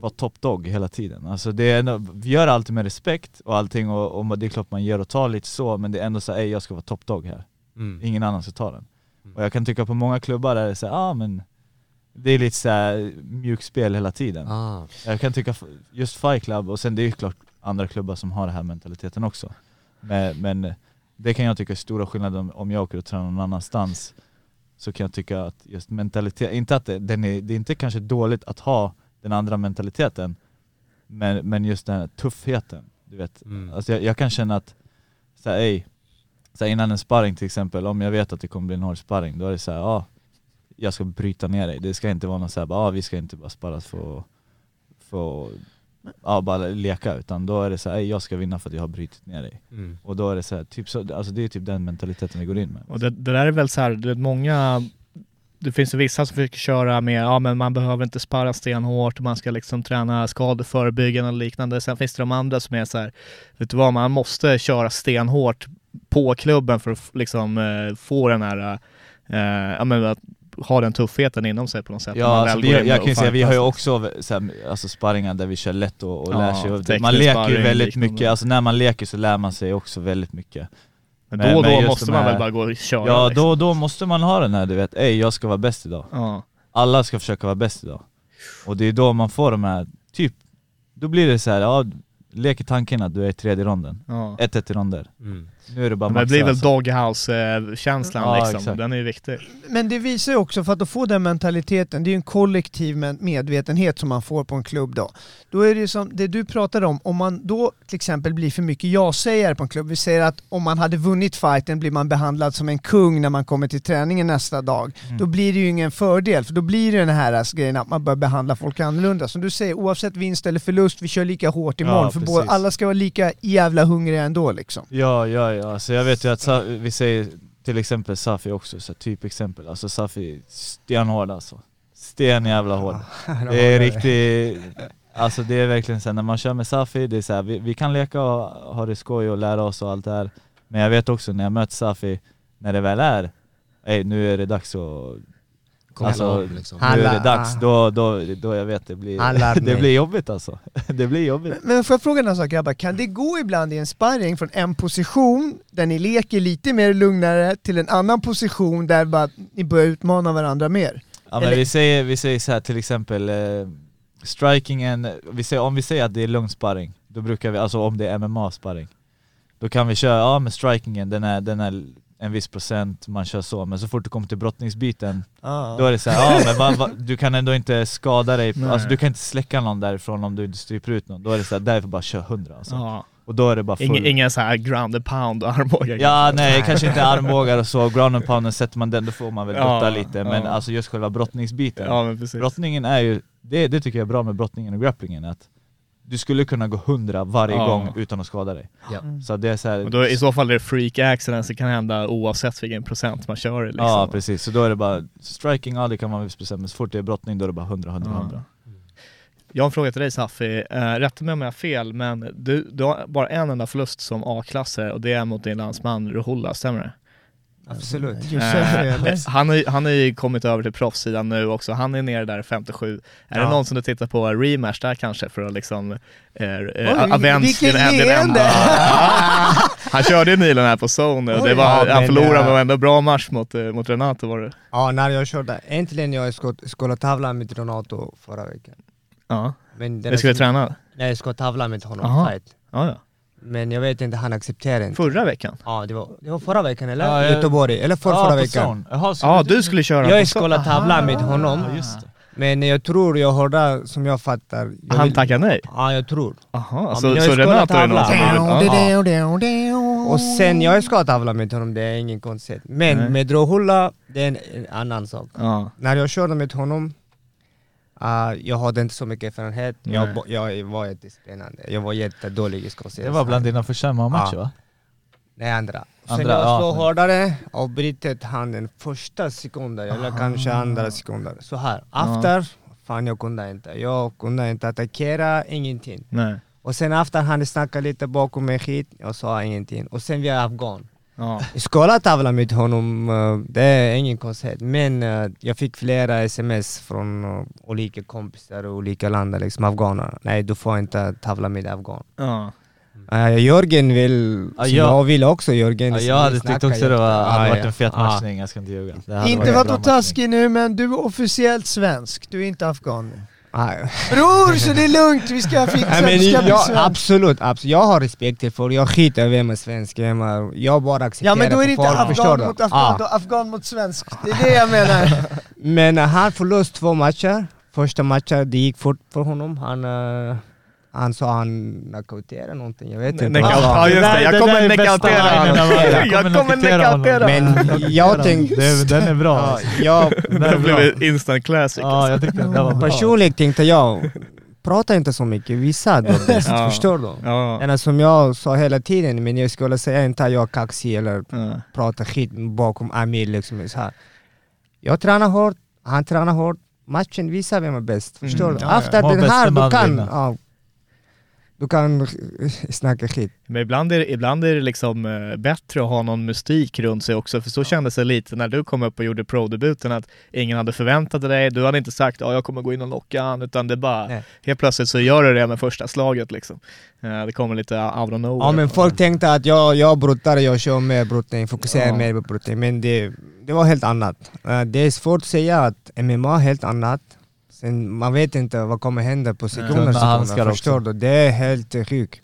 vara top dog hela tiden. Alltså det är ändå, vi gör alltid med respekt och allting och, och det är klart man ger och tar lite så men det är ändå så här, "Ey, jag ska vara top dog här. Mm. Ingen annan ska ta den. Mm. Och jag kan tycka på många klubbar är det så här, ah men det är lite så här mjukspel hela tiden. Ah. Jag kan tycka just Fight Club, och sen det är ju klart andra klubbar som har den här mentaliteten också. Men, men det kan jag tycka är stora skillnader om, om jag åker och tränar någon annanstans. Så kan jag tycka att just mentalitet, inte att det, den är, det är inte kanske dåligt att ha den andra mentaliteten, men, men just den här tuffheten. Du vet. Mm. Alltså jag, jag kan känna att, så här, ey, så här innan en sparring till exempel, om jag vet att det kommer bli en hård sparring, då är det så här, ja, jag ska bryta ner dig. Det ska inte vara något så här, ja vi ska inte bara sparras för för, ja, bara leka, utan då är det så här, "Ey, jag ska vinna för att jag har brutit ner dig. Mm. Och då är det så här, typ så, alltså det är typ den mentaliteten vi går in med. Och det, det där är väl så här, det är många det finns vissa som försöker köra med, ja men man behöver inte sparra stenhårt, man ska liksom träna skadeförebyggande och liknande. Sen finns det de andra som är så här, vet du vad, man måste köra stenhårt på klubben för att liksom eh, få den här, eh, ja men att ha den tuffheten inom sig på något sätt. Ja, alltså vi, jag kan ju säga, vi har ju också så här, alltså sparringar där vi kör lätt och, och Ja, lär sig. Man leker ju väldigt mycket, alltså när man leker så lär man sig också väldigt mycket. Men då och då måste man här- väl bara gå och köra. Ja, liksom. då och då måste man ha den här du vet, ey jag ska vara bäst idag. Ja. Alla ska försöka vara bäst idag. Och det är då man får de här, typ, då blir det så här, ja, leker tanken att du är i tredje ronden. Ja. 1-1 i ronder. Mm. Nu är det bara Men det blir väl alltså. doghouse-känslan Ja, liksom, exakt. den är ju viktig. Men det visar ju också, för att få den mentaliteten, det är ju en kollektiv med- medvetenhet som man får på en klubb då. Då är det ju som det du pratade om, om man då till exempel blir för mycket ja-sägare på en klubb, vi säger att om man hade vunnit fighten blir man behandlad som en kung när man kommer till träningen nästa dag. Mm. Då blir det ju ingen fördel, för då blir det den här alltså, grejen att man börjar behandla folk annorlunda. Som du säger, oavsett vinst eller förlust, vi kör lika hårt imorgon, Ja, för precis. båda, alla ska vara lika jävla hungriga ändå liksom. Ja, ja, ja. Så jag vet ju att Sa- vi säger till exempel Safi också, så typ exempel. Alltså Safi, stenhård alltså. Sten jävla hård. *laughs* Det är riktigt, alltså det är verkligen så här, när man kör med Safi, det är så här, vi, vi kan leka och ha det skoj och lära oss och allt det här. Men jag vet också när jag möter Safi, när det väl är, ey, nu är det dags att Komma Alltså, igång, liksom. nu är det Alla- dags, ah. då, då, då jag vet det blir, *laughs* det blir jobbigt alltså. *laughs* Det blir jobbigt. Men får jag fråga en sak grabbar, kan det gå ibland i en sparring från en position där ni leker lite mer lugnare till en annan position där bara, ni börjar utmana varandra mer? Ja men Eller- vi säger, vi säger så här till exempel, eh, strikingen, vi säger, om vi säger att det är lugn sparring, då brukar vi, alltså om det är MMA-sparring, då kan vi köra, ja men strikingen den är, den är en viss procent, man kör så, men så fort du kommer till brottningsbiten, då är det så här, ja men va, va, du kan ändå inte skada dig, Nej. alltså du kan inte släcka någon därifrån om du inte stryper ut någon, då är det så här, därför bara kör 100 alltså. Ja. Och då är det bara full Ingen, ingen så här ground and pound armbågar. Ja nej, kanske inte *laughs* armbågar och så, ground and pounden sätter man den, då får man väl Ja, brotta lite, men ja. alltså just själva brottningsbiten Ja. Brottningen är ju, det, det tycker jag är bra med brottningen och grapplingen, att du skulle kunna gå 100 varje Ja. gång utan att skada dig. Ja. Så det är så här, Och då, I så fall är det freak accidents, det kan hända oavsett vilken procent man kör liksom. Ja precis, så då är det bara, striking, ja det kan vara en viss procent, men så fort det är brottning då är det bara 100, 100, 100. Jag har en fråga till dig Safi, uh, rätta mig om jag har fel, men du, du har bara en enda förlust som A-klassare och det är mot din landsman Ruhola, stämmer det? Absolut. Eh, eller? han, har, han har ju kommit över till proffssidan nu också, han är nere där 57. Är det Ja. någon som du tittar på rematch där kanske för att liksom eh, eh, Oj, leende! enda... *laughs* han körde ju nyligen här på zone och det var, Ja, han förlorade eh, men ändå bra match mot, eh, mot Renato var det. Ja, när jag körde, äntligen jag skulle tävla med Renato förra veckan. Ja, Men den det skulle träna? Nej, jag ska tävla med honom, Aha. fight. Ja, ja. Men jag vet inte, han accepterar inte. Förra veckan? Ja, det var, det var förra veckan eller? Ja, jag- Göteborg, eller för, Ja, förra veckan. Jaha, så Ja, du skulle köra Jag skulle tävla med honom, Ja, just det. men jag tror, jag hörde, som jag fattar... Jag Han vill- tackade nej? Ja, jag tror. Jaha, Ja, så, jag så Renato är någon som vill... Och sen jag ska tävla med honom, det är ingen konstigt. Men Nej. med Rohulla, det är en, en annan sak. Ja. När jag körde med honom, uh, jag hade inte så mycket erfarenhet, jag, jag var jättespännande. Jag var jättedålig ska jag säga. Det var bland dina första matcher Ja. va? Nej, andra. Sen Andra, jag ja. slog hårdare och brutit handen första sekunden, eller kanske andra sekunden. Så här, efter, fan jag kunde inte. Jag kunde inte attackera, ingenting. Nej. Och sen efter han snackade lite bakom mig skit, jag sa ingenting. Och sen vi är afghan. Ja. Jag skulle tävla med honom, eh, det är ingen konstigt. Men eh, jag fick flera sms från eh, olika kompisar och olika länder, liksom afghaner. Nej, du får inte tävla med afghan. Ja. Uh, Jörgen vill, så jag- jag vill också Jörgen. Vi jag hade tyckt också det var, hade varit en fet matchning, jag ska inte ljuga. Inte varit var en bra så taskig nu men du är officiellt svensk, du är inte afghan. *laughs* Bror, så det är lugnt, vi ska *laughs* fixa, Nej, men du ska bli jag, svensk. absolut, absolut, jag har respekt till folk, jag skiter i vem är svensk, vem är, jag bara accepterar Ja men då är det inte folk, afghan mot afghan, Ja. då afghan mot svensk. Det är det jag menar. *laughs* Men han förlust två matcher, första matchen det gick fort för honom, han, uh, han sa han knockouterade någonting, jag vet inte. Sa. Ja just det, jag Det kommer knockoutera av honom. Jag kommer knockoutera knockoutera Men jag tänkte... Det- Den är bra. Ja, *laughs* Den Det blev bra. ett instant classic. Ja, jag tyckte det var bra. personligen tänkte jag, prata inte så mycket, visa är bäst, Ja. *laughs* förstår du? Ja. Ena som jag sa hela tiden, men jag skulle säga inte att jag är kaxig eller Ja. pratar skit bakom Amir liksom. Så här. Jag tränar hårt, han tränar hårt, matchen visar vem är bäst, förstår Mm, du? ja, ja. Efter den här, du kan, du kan snacka skit. Men ibland är, det- ibland är det liksom eh, bättre att ha någon mystik runt sig också, för så kändes det lite när du kom upp och gjorde pro-debuten att ingen hade förväntat dig, du hade inte sagt ja jag kommer gå in och knocka han, utan det bara Nej. helt plötsligt så gör du det med första slaget liksom. Eh, Det kommer lite out of nowhere. Ja men folk tänkte att jag, jag bruttar, jag kör mer brottning, fokuserar Ja. mer på brottning, men det, det var helt annat. Eh, Det är svårt att säga att MMA är helt annat. Sen, man vet inte vad kommer hända på sekunder, Tunna sekunder förstår du? Det är helt sjukt.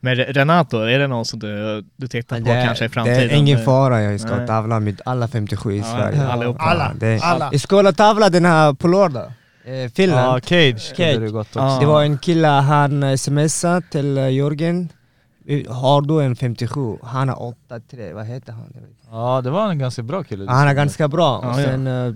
Men Re- Renato, är det någon som du, du tittar på Det kanske i det framtiden? är ingen fara, jag ska Nej. tävla med alla 57 i Ja, Sverige. allihopa. Alla, Det är, alla. Jag ska tävla den här på lördag. Eh, Finland. Ja, Cage Cage. du gått också. Ja. Det var en kille, han eh, smsade till eh, Jörgen. Har du en 57? Han har 8-3, vad heter han? Ja, det var en ganska bra kille. Han är ganska bra. Ja, och ja. sen, eh,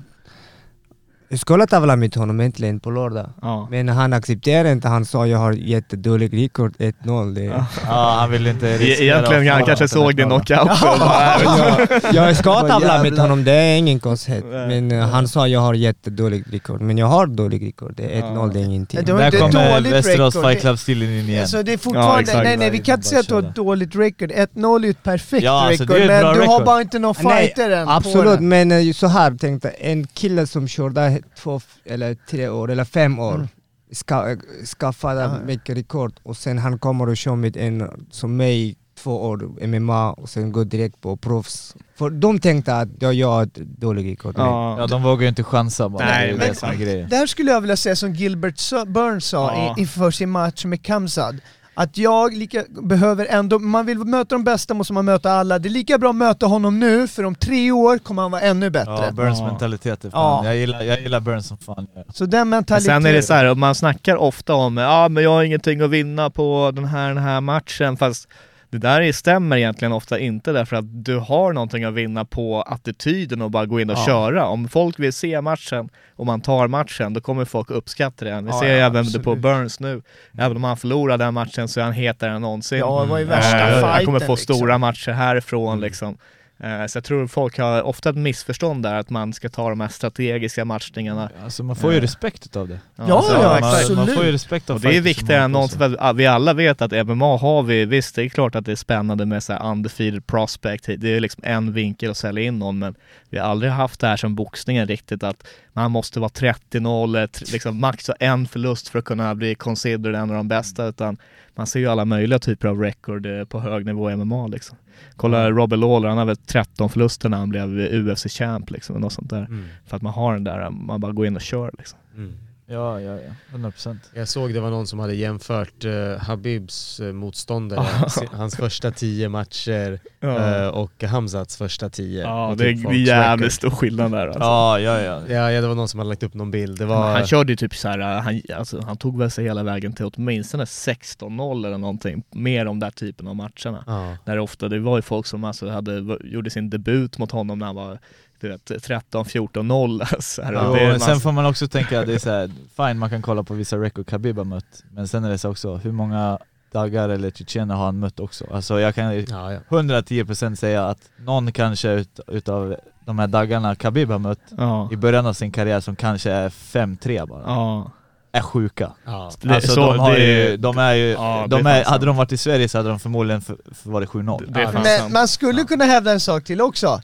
jag skulle tävla med honom äntligen på lördag. Ja. Men han accepterade inte, han sa jag har jättedålig rekord, 1-0. Det. Ja. Ja, han ville inte E- riskera Egentligen att han kanske såg din knockout. bara, jag ska tävla med jävlar. honom, det är ingen konstighet. Men eh, han sa jag har jättedålig rekord. Men jag har dålig rekord, det är 1-0, det är ingenting. Det Där kommer dåligt Västerås. Fight Club-stilen in igen. Alltså det är Ja, fortfarande, nej nej vi kan inte säga att du har ett dåligt record. 1-0 är ett perfekt Ja, alltså, ett men du har bara inte någon Nej, fighter än Absolut, men eh, så här tänkte en kille som körde två eller tre år eller fem år Mm. ska, eh, skaffade Ja. mycket rekord och sen han kommer och kör med en som mig två år MMA och sen går direkt på proffs. För de tänkte att jag gör ett dåligt rekord. Ja, ja. de vågar ju inte chansa bara. Nej, det är men- det som är grejen. Där skulle jag vilja säga som Gilbert Burns sa Ja. i- inför sin match med Kamsad. Att jag lika, behöver ändå, man vill möta de bästa måste man möta alla. Det är lika bra att möta honom nu, för om tre år kommer han vara ännu bättre. Ja, Burns Ja. mentalitet är fan. Ja. Jag, gillar, jag gillar Burns som fan. Så den Men mentaliteten... sen är det så här, man snackar ofta om ja men jag har ingenting att vinna på den här, den här matchen, fast det där är- stämmer egentligen ofta inte därför att du har någonting att vinna på attityden och bara gå in och Ja. köra. Om folk vill se matchen och man tar matchen, då kommer folk uppskatta det. Vi Ja, ser ja, även det på absolut. Burns nu. Även om han förlorar den matchen så är han hetare än någonsin. Ja, det var ju värsta Eh, fighten Han kommer få liksom. stora matcher härifrån Mm. liksom. Eh, Så jag tror folk har ofta ett missförstånd där, att man ska ta de här strategiska matchningarna. Alltså man får ju Eh. respekt utav det. Ja, alltså, ja, man, absolut. man får ju respekt av Och det är viktigare än någonsin, för att vi alla vet att MMA har vi, visst det är klart att det är spännande med så här undefeated prospect, det är liksom en vinkel att sälja in någon, men vi har aldrig haft det här som boxningen riktigt, att man måste vara 30-0, eller tr- liksom max en förlust för att kunna bli considered en av de bästa, utan man ser ju alla möjliga typer av record eh, på hög nivå i MMA liksom. Kolla Robert Lawler, han har väl 13 förluster när han blev UFC-champ liksom, och något sånt där. Mm. För att man har den där, man bara går in och kör liksom. Mm. Ja, ja, ja. 100%. Jag såg det var någon som hade jämfört eh, Habibs eh, motståndare, hans första tio matcher eh, och Hamzats första tio. Ja, det typ är jävligt stor skillnad där alltså. Ja, ja, ja. Ja, ja, det var någon som hade lagt upp någon bild. Var... Han körde ju typ så här, han, alltså, han tog väl sig hela vägen till åtminstone 16-0 eller någonting, mer om den där typen av matcherna. ja. Där ofta, det var ju folk som alltså hade, gjorde sin debut mot honom när han var du vet, 13-14-0. *laughs* Alltså, det men en sen får man också tänka att det är så här, fine man kan kolla på vissa record Khabib har mött, men sen är det så också, hur många dagar eller tjetjener har han mött också? Alltså jag kan Ja, ja. 110% säga att någon kanske ut, utav de här dagarna Khabib har mött ja. i början av sin karriär som kanske är 5-3 bara, Ja. är sjuka. Ja. Alltså så de, har det- ju, de är ju, Ja, de är hade de varit i Sverige så hade de förmodligen för, för varit 7-0. Det är fan Men man skulle kunna hävda en sak till också.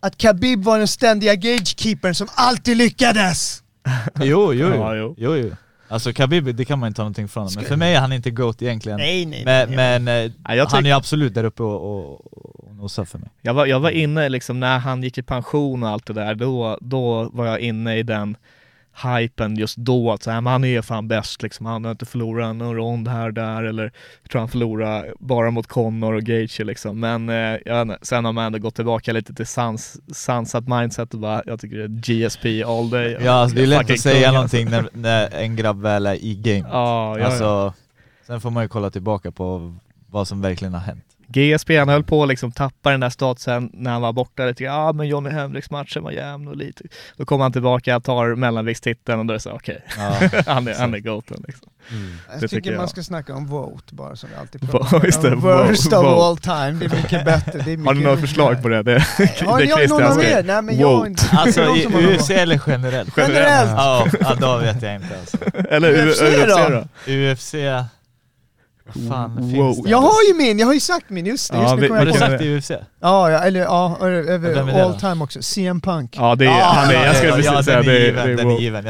Att Khabib var den ständiga gagekeepern som alltid lyckades! *laughs* Jo, jo, Ja, jo. jo. jo. Alltså Khabib, det kan man inte ta någonting från men för mig är han inte GOAT egentligen. Nej, nej, Men, nej. men eh, Ja, jag han är absolut där uppe och, och, och nosar för mig. Jag var, jag var inne liksom när han gick i pension och allt det där, då, då var jag inne i den hypen just då att så här, men han är fan bäst liksom, han har inte förlorat någon rond här och där eller jag tror han förlorade bara mot Connor och Gage liksom. Men eh, jag sen har man ändå gått tillbaka lite till sans, sansat mindset och bara, jag tycker det är GSP all day. Ja, alltså, det är lätt att säga kung, någonting när, när en grabb väl är i game. Ja, ja, alltså, ja. Sen får man ju kolla tillbaka på vad som verkligen har hänt. GSP han höll på att liksom tappa den där statusen när han var borta lite ja ah, men Johnny Hendricks matchen var jämn och lite. Då kommer han tillbaka, tar mellanviktstiteln och då är det så okej, Ja. *laughs* han är, han är goaten liksom. Mm. Jag Det tycker, tycker man jag. ska snacka om vote bara som vi alltid pratar om. Worst vote. of all time, det är mycket bättre. Det är mycket Har du några förslag på det? Det, *laughs* Har ni någon er? grej. Nej men jag inte. Alltså UFC eller generellt? Generellt! Ja, då vet jag inte alltså. *laughs* Eller UFC UFC då? UFC, fan Wow. finns det? Jag har ju min, jag har ju sagt min, just det. Ja, Just nu vi- Har du på. sagt i UFC? Ja, ja, eller ja, det all då? time också. CM Punk. Ja det är, han är, jag skulle precis ja, säga det, given, det är den är given.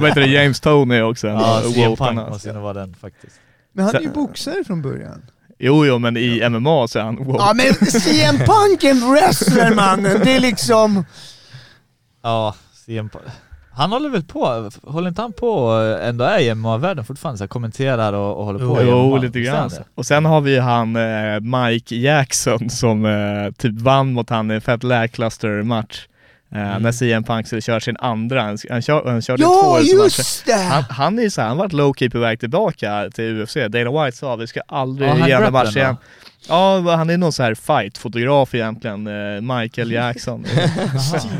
Vad heter det, James Tony också Ja, CM Punk måste nog vara den faktiskt. Men han är ju boxare från början. Jo jo men i MMA så är han Wout. Ja men CM Punk är en wrestler mannen! Det är liksom... Ja, CM Punk. Han håller väl på, håller inte han på ändå är i MMA-världen fortfarande? Så här, kommenterar och, och håller på Jo, MMA, lite grann. Och sen har vi han eh, Mike Jackson som eh, typ vann mot han i en fett lackluster match. Eh, När CM Punk skulle köra sin andra, han, han, kör, han körde två Ja, UFC-matcher. just det! Han, han är ju såhär, han har varit low-key på väg tillbaka till UFC. Dana White sa vi ska aldrig Ja, ge en match då? Ja, han är någon så här fight-fotograf egentligen, eh, Michael Jackson. *laughs*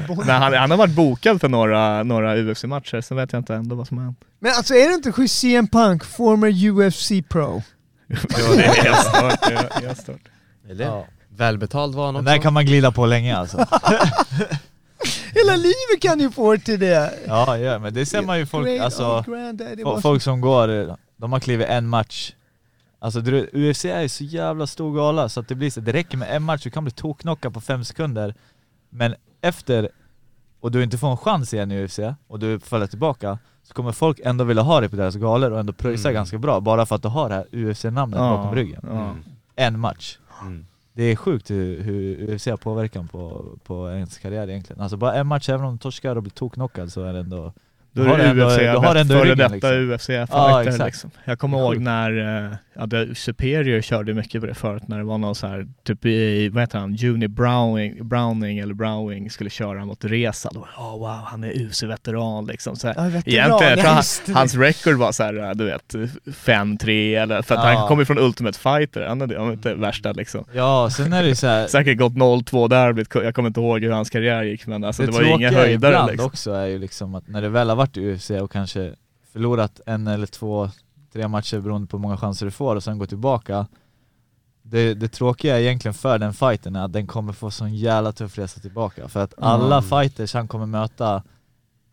Men han, han har varit bokad för några, några UFC-matcher, sen vet jag inte ändå vad som har hänt. Men alltså är det inte schysst CM Punk, former UFC pro? *laughs* Ja, det är helt stört. Det är helt stört. Det? Ja. Välbetald var han också. där kan man glida på länge alltså. *laughs* Hela livet kan ju få till det! Ja, ja men det ser man ju folk, alltså folk som går, de har klivit en match Alltså du, UFC är ju så jävla stor gala så att det blir så, det räcker med en match, du kan bli toknockad på fem sekunder Men efter, och du inte får en chans igen i UFC, och du faller tillbaka Så kommer folk ändå vilja ha dig på deras galor och ändå pröjsa Mm. ganska bra bara för att du har det här UFC-namnet Ja, bakom ryggen ja. Mm. En match Mm. Det är sjukt hur, hur UFC har påverkan på, på ens karriär egentligen Alltså bara en match, även om du torskar och blir toknockad så är det ändå Då Du har är det ändå- UFC, du har före ändå ryggen, detta liksom. UFC Ja, fighter exakt. liksom. Jag kommer Det ihåg när, eh, ja, det, Superior körde mycket på det förut, när det var någon så här, typ i, vad heter han, Juni Browning, Browning eller Browning skulle köra mot Resa. Då, oh, wow, han är UFC-veteran liksom. Så här. Ja, veteran, Egentligen, jag tror ja, han, det. hans record var så här, du vet, 5-3 eller, för att Ja. han kommer från Ultimate Fighter, han är det, han är inte värsta liksom. Ja, sen är det så här, Säkert gått 0-2 där, blivit- jag kommer inte ihåg hur hans karriär gick men alltså, det, det var ju inga höjdare ibland liksom. också är ju liksom att när du väl har varit i UFC och kanske förlorat en eller två, tre matcher beroende på hur många chanser du får och sen går tillbaka det, det tråkiga är egentligen för den fighten är att den kommer få sån jävla tuff resa tillbaka för att alla Mm. fighters han kommer möta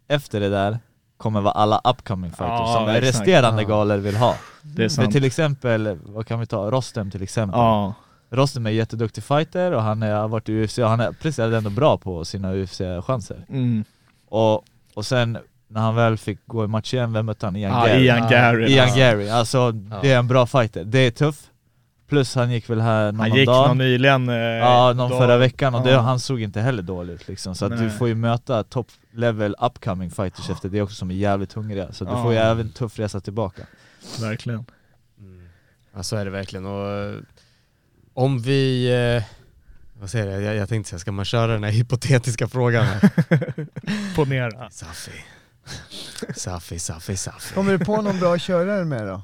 efter det där kommer vara alla upcoming fighters Ja, som exakt. resterande Ja. galor vill ha. Det är För till exempel, vad kan vi ta, Rostem till exempel. Ja, Rostem är jätteduktig fighter och han är, har varit i UFC och han är precis ändå bra på sina UFC-chanser. mm. Och, och sen när han väl fick gå i match igen, vem mötte han? Ian ja Gary. Ian Gary. Ian alltså. Gary, alltså det är en bra fighter. Det är tuff. Plus han gick väl här någon, Han någon gick dag. någon nyligen. Eh, Ja, någon dag- förra veckan och det, han såg inte heller dålig ut liksom. Så att du får ju möta top level upcoming fighters efter det också som är jävligt hungriga. Så du får ju även tuff resa tillbaka. Verkligen. Ja så är det verkligen och eh, om vi, eh, vad säger jag, jag, jag tänkte säga, ska man köra den här *laughs* hypotetiska frågan? *laughs* Ponera. Safi. *laughs* Safi, Safi, Safi. Kommer du på någon bra körare med då?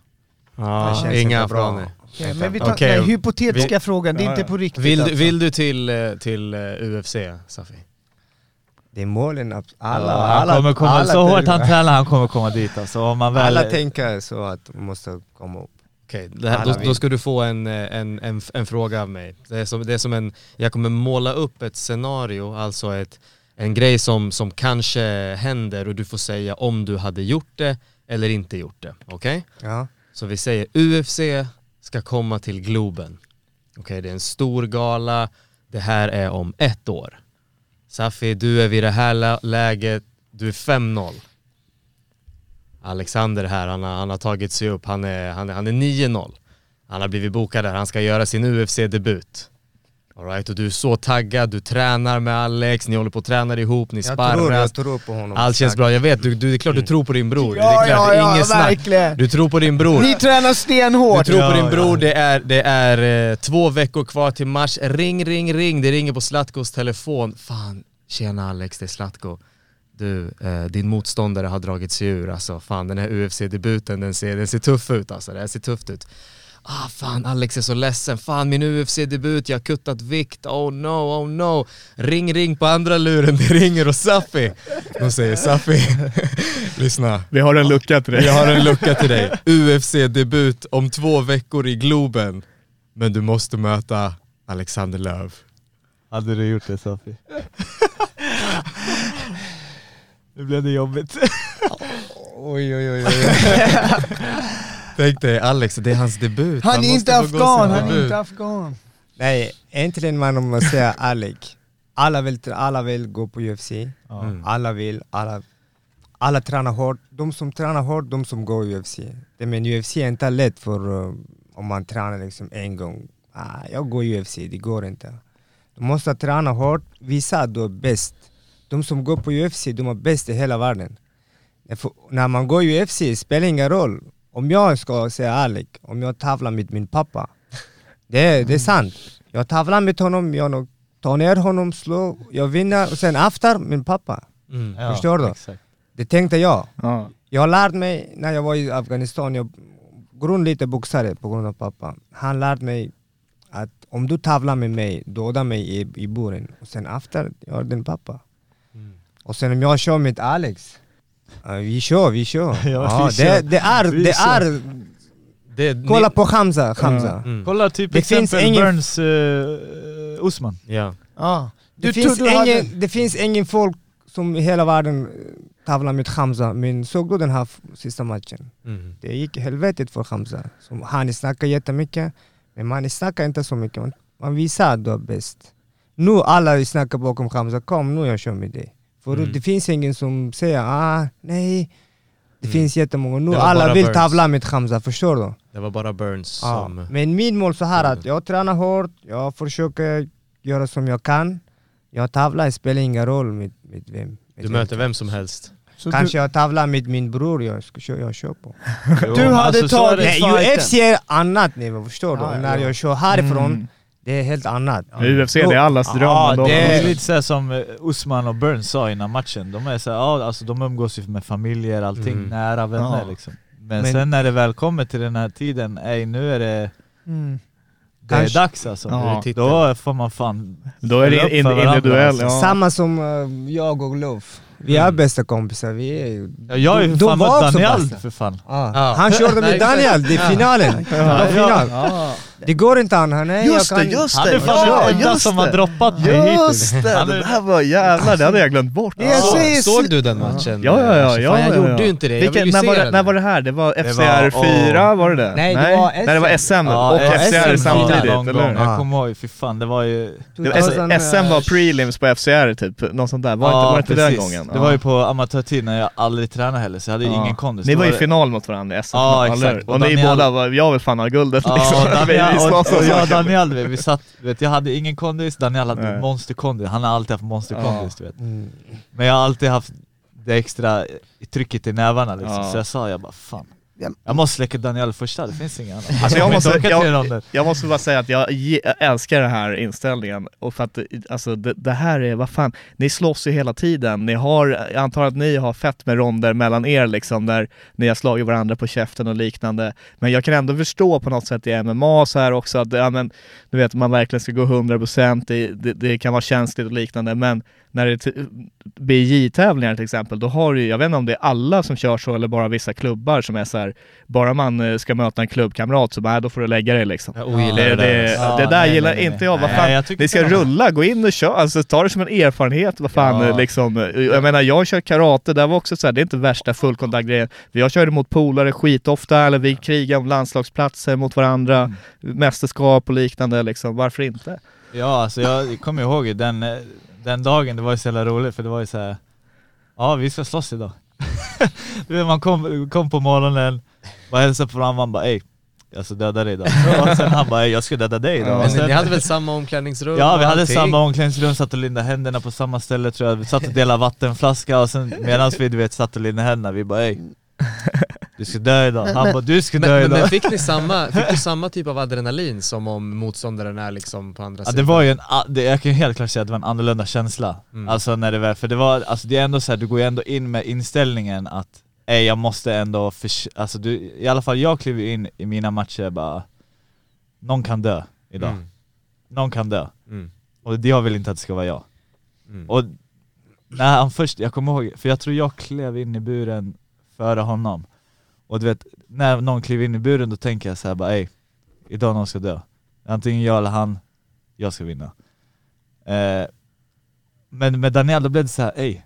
Känns inga bra. Okej, men vi tar Okej, den hypotetiska vi- frågan, det är Ja, inte på riktigt Vill, du- alltså. vill du till, eh, till eh, UFC, Safi? Det är målen, att alla, Ja, alla, han kommer komma, alla, så hårt han tränar, han kommer komma dit alltså. Om man väl, alla tänker så att man måste komma upp. Okej, Alla då, då ska du få en, eh, en, en, en fråga av mig. Det är, som, det är som en, jag kommer måla upp ett scenario, alltså ett, en grej som, som kanske händer och du får säga om du hade gjort det eller inte gjort det. Okej? Ja. Så vi säger UFC ska komma till Globen. Okej, det är en stor gala, det här är om ett år. Safi, du är vid det här lä- läget, du är 5-0. Alexander här, han har, han har tagit sig upp, han är, han är, han är 9-0. Han har blivit bokad där, han ska göra sin UFC-debut. Alright, och du är så taggad, du tränar med Alex, ni håller på och tränar ihop, ni Jag sparrar. tror, jag tror på honom. Allt känns bra, jag vet, du, du, det är klart du tror på din bror. det är Ja, klart, ja, ja, inget snack. verkligen. Du tror på din bror. Ni tränar Du stenhårt! tror på Ja, din ja. bror, det är, det är eh, två veckor kvar till mars. Ring, ring, ring. Det ringer på Zlatkos telefon. Fan, tjena Alex, det är Zlatko. Du, eh, din motståndare har dragit sig ur. Alltså fan, den här UFC-debuten, den ser, den ser tuff ut alltså. Det ser tufft ut. Ah fan, Alex är så ledsen. Fan, min UFC-debut, jag har kuttat vikt. Oh no, oh no. Ring, ring på andra luren. Det ringer och Safi. De säger Safi, *laughs* lyssna. Vi har en lucka till dig. Jag har en lucka till dig. UFC-debut om två veckor i Globen. Men du måste möta Alexander Löv. Hade du gjort det Sofi? *laughs* nu blev det jobbigt. Oj, oj, oj, oj. *laughs* Tänk dig Alex, det är hans debut. Han är måste inte afghan, han är debut. inte afghan. Nej, äntligen man om man säger Alec. Alla vill, alla vill gå på UFC. Mm. Alla vill, alla, alla tränar hårt. De som tränar hårt, de som går UFC. Det, men UFC är inte lätt för uh, om man tränar liksom en gång. Ah, jag går UFC, det går inte. Du måste träna hårt, visa att du är bäst. De som går på UFC, de är bäst i hela världen. För när man går UFC spelar ingen roll. Om jag ska säga ärligt, om jag tävlar med min pappa. Det, är- det är sant. Jag tävlar med honom, jag tar ner honom, slår, jag vinner och sen efter min pappa. Mm. Ja, Förstår du? Exakt. Det tänkte jag. Ja. Jag har lärt mig när jag var i Afghanistan, jag grund lite boxare på grund av pappa. Han lärde mig att om du tävlar med mig, döda mig i, i buren. Och sen efter, jag är din pappa. Och sen om jag kör med Alex, vi kör, vi kör. *laughs* Ja, Ja, vi kör. det, det är, Vi det kör. är, Det, kolla ni, på Hamza, Hamza. Mm. Kolla typ Det exempel finns ingen- Burns uh, Usman. Ja. Ja. Det, Du finns hade- ingen, det finns ingen folk som i hela världen eh, tävlar med Hamza, men såg du den här sista matchen? Mm. Det gick helvetet för Hamza. Som han snackar jättemycket, men man snackar inte så mycket. Man, man visar att du är bäst. Nu alla snackar bakom Hamza, kom nu jag kör med dig. För Mm. det finns ingen som säger ah, nej. Det Mm. finns jättemånga. Nu alla vill Burns. tävla med Hamza, förstår du? Det var bara Burns Ja. som... Men min mål så här att jag tränar hårt, jag försöker göra som jag kan. Jag tävlar, det spelar ingen roll med, med vem. Med Du vem. möter vem som helst. Så Kanske jag tävlar med min bror jag, ska, kö- jag kör på. Du hade alltså, tagit- Nej, fighten. UFC är annat nu, förstår du? Ja, När ja. jag kör härifrån, Mm. Det är helt annat. UFC det är allas dröm. Ja. Det är lite såhär som eh, Usman och Burns sa innan matchen, de är såhär, ja alltså de umgås ju med familjer, allting, Mm. nära vänner Ja. liksom. Men, Men- sen när det väl kommer till den här tiden, ej nu är det, Mm. det är dags alltså. Ja. Då får man fan Då är det in, för varandra, individuell. alltså. Ja. Samma som eh, jag och Love. Vi är Mm. bästa kompisar, vi är Ja, jag är ju fan Daniel för fan. Ja. Ja. Han körde *laughs* med Daniel, det är ja. finalen. Det var final. Ja. Det går inte han, han är, Just jag kan... det, just Han det! är fan Ja, den enda som har det! droppat mig hittills. Just det! Han Det här var Jävlar, det hade jag glömt bort. Det jag Så, såg du den matchen? Ja, ja, ja. Alltså, ja, fan, jag ja, gjorde ja. ju inte det, jag Vilken, vill ju när, se var det, den. när var det här? Det var Det FCR var- 4, var det det? Nej, det var Nej, det var SM Ja, och FCR SM samtidigt, eller hur? Jag Ja. kommer ihåg, fy fan det var ju... Det var, S- 2000, SM var prelims på FCR typ, något sånt där. Var inte, var inte den gången? Det Ja. var ju på amatörtid när jag aldrig tränade heller, så jag hade Ja. ingen kondis. Ni var ju det- final mot varandra i SM, Ja, exakt. Och ni båda var, jag vill fan ha guldet Ja, liksom. Slåss och, och jag och. Daniel, vi, vi satt, vet, jag hade ingen kondis, Daniel hade Nej. monsterkondis, han har alltid haft monsterkondis du vet. Mm. Men jag har alltid haft det extra trycket i nävarna liksom, Ja. så jag sa jag bara fan. Ja. Jag måste släcka Daniel första, det finns ingen annan. Alltså jag måste, jag, jag måste bara säga att jag, älskar den här inställningen. Och för att alltså, det, det här är, vad fan, ni slåss ju hela tiden. Ni har, jag antar att ni har fett med ronder mellan er liksom, där ni har slagit varandra på käften och liknande. Men jag kan ändå förstå på något sätt i MMA så här också att, ja men, du vet, man verkligen ska gå 100%, det, det, det kan vara känsligt och liknande, men när det är BJ-tävlingar till exempel, då har du, jag vet inte om det är alla som kör så eller bara vissa klubbar som är så här, bara man eh, ska möta en klubbkamrat så bara, äh, då får du lägga dig liksom. Ogillar Det, det, det, där. Ja, det där nej, gillar nej, inte jag, vad fan, Nej, ni ska rulla, gå in och kör, alltså ta det som en erfarenhet, vad fan Ja. liksom. Jag menar jag kör karate, där var också så här, det är inte värsta fullkontaktgrejen. Jag körde mot polare skitofta, eller vi krigar om landslagsplatser mot varandra, Mm. mästerskap och liknande liksom, varför inte? Ja alltså jag kommer ihåg den, eh, den dagen, det var ju så jävla roligt för det var ju så här. Ja vi ska slåss idag. *laughs* Du vet, man kom, kom på morgonen, bara hälsade på varandra, man bara ey, jag ska döda dig idag. *laughs* Och sen han bara jag ska döda dig idag. Men sen, ni hade väl samma omklädningsrum? Ja vi hade samma omklädningsrum, satt och lindade händerna på samma ställe tror jag. Vi satt och delade vattenflaska och sen medan vi du vet satt och lindade händerna, vi bara ey *laughs* Du ska dö idag. Han men- bara du ska Men, dö idag. men fick ni samma, fick du samma typ av adrenalin som om motståndaren är liksom på andra Ja, det sidan? var ju en, det, jag kan helt klart säga att det var en annorlunda känsla. Mm. Alltså när det var, för det var, alltså det är ändå så här, du går ju ändå in med inställningen att Ey, jag måste ändå, förs- alltså du, i alla fall jag kliver in i mina matcher bara Någon kan dö idag, Mm. någon kan dö. Mm. Och jag vill inte att det ska vara jag. Mm. Och när han först, jag kommer ihåg, för jag tror jag klev in i buren före honom. Och du vet, när någon kliver in i buren då tänker jag så här bara ey, idag någon ska dö. Antingen jag eller han, jag ska vinna. Eh, men med Daniel då blev det så här, ey,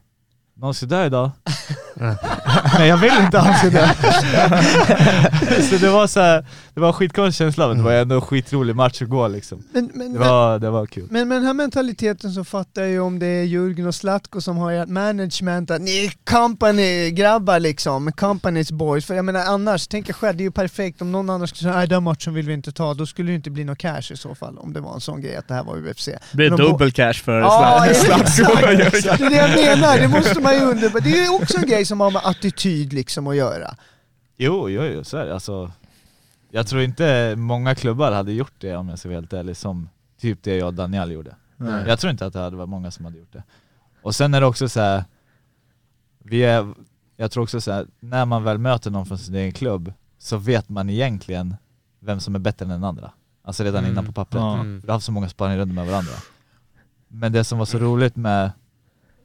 någon ska dö idag. *laughs* *laughs* Nej jag vill inte ska dö. *laughs* så det var så här, det var en skitkonstig känsla men det var ändå en skitrolig match att gå liksom. Men, men, Det var, det var kul. men med den här mentaliteten så fattar jag ju om det är Jürgen och Zlatko som har ert management, att ni är company-grabbar liksom, company's boys. För jag menar annars, tänk er själv, det är ju perfekt om någon annan skulle säga nej den matchen vill vi inte ta, då skulle det inte bli någon cash i så fall, om det var en sån grej att det här var UFC. Det blir Men dubbel cash för Ja, Zlatko. exakt. Det är det jag menar, det måste man ju undra. Det är ju också en grej grej som har med attityd liksom att göra. Jo, jo, jo, så är det. Alltså, jag tror inte många klubbar hade gjort det om jag ska vara helt ärlig, som typ det jag och Daniel gjorde. Nej. Jag tror inte att det hade varit många som hade gjort det. Och sen är det också så här, vi är, jag tror också så här, när man väl möter någon från sin egen klubb så vet man egentligen vem som är bättre än den andra. Alltså redan Mm. innan på pappret. Ja. Mm. Vi har haft så många sparringrunder med varandra. Men det som var så roligt med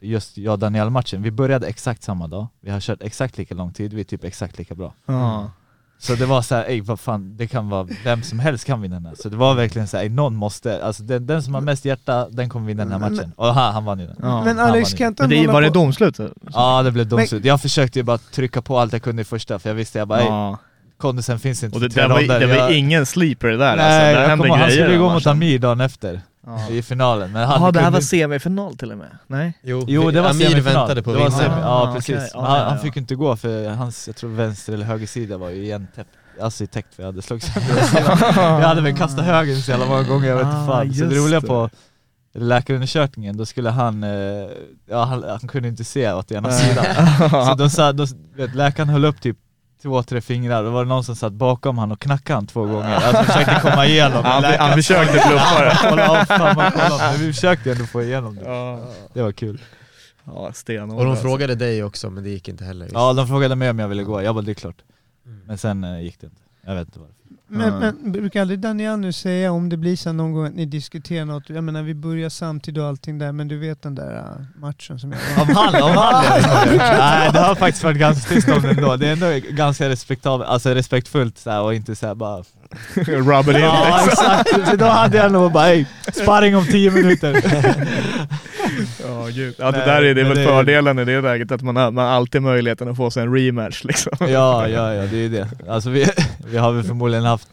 just jag och Daniel-matchen, vi började exakt samma dag, vi har kört exakt lika lång tid, vi är typ exakt lika bra. Ja. Så det var så här, ey vad fan, det kan vara vem som helst kan vinna den här. Så det var verkligen så här, ey, någon måste, alltså den, den som har mest hjärta, den kommer vinna den här matchen. Och han, han vann ju den. Ja. Men Alex, kan ju. inte Men det var det domslut? Ja det blev domslut. Jag försökte ju bara trycka på allt jag kunde i första, för jag visste jag bara, Ja. kondisen finns inte Och det, det, var, det var Jag- ingen sleeper där Nej, alltså. Det jag kommer han skulle den gå mot. Amir dagen efter, Ja. i finalen. Men han Jaha, det här kunde var inte- semifinal till och med? Nej? Jo, Jo det var Amir semifinal. väntade på det var vinnaren. semi, Ah, Ja precis. okej. Ja, Men han, ja, han ja. fick inte gå för hans, jag tror vänster eller höger sida var ju igentäppt, alltså täckt för jag hade slagit sönder den. *laughs* Jag hade väl kastat höger så jävla många gånger, jag vet inte Ah, fan. Så det just roliga det. på läkarundersökningen, då skulle han, eh, ja han, han kunde inte se åt ena sidan. *laughs* Så de sa, de, vet, läkaren höll upp typ två, tre fingrar, då var det någon som satt bakom han och knackade han två gånger. Alltså försökte komma igenom. Han- han försökte bluffa det. *laughs* Kolla, ja, fan, man, kolla. Men vi försökte ändå få igenom det. Ja, Det var kul. ja stenhård Och de alltså. frågade dig också, men det gick inte heller. Ja de frågade mig om jag ville gå, jag bara det är klart. Mm. Men sen eh, gick det inte. Jag vet inte varför. Men, men brukar aldrig Daniel nu säga om det blir så någon gång att ni diskuterar något, jag menar vi börjar samtidigt och allting där, men du vet den där äh, matchen som jag Om han, om han *laughs* Nej det har faktiskt varit ganska tyst om det ändå. Det är ändå ganska respektabelt, alltså respektfullt så och inte såhär bara *laughs* Rub it in. Ja exakt, så då hade jag nog bara ey, sparring om 10 minuter. *laughs* Ja, gud. ja det Nej, där är, det är väl det- fördelen i det läget, att man har, man har alltid möjligheten att få sig en rematch liksom. Ja, ja, ja det är det. Alltså vi, vi har väl förmodligen haft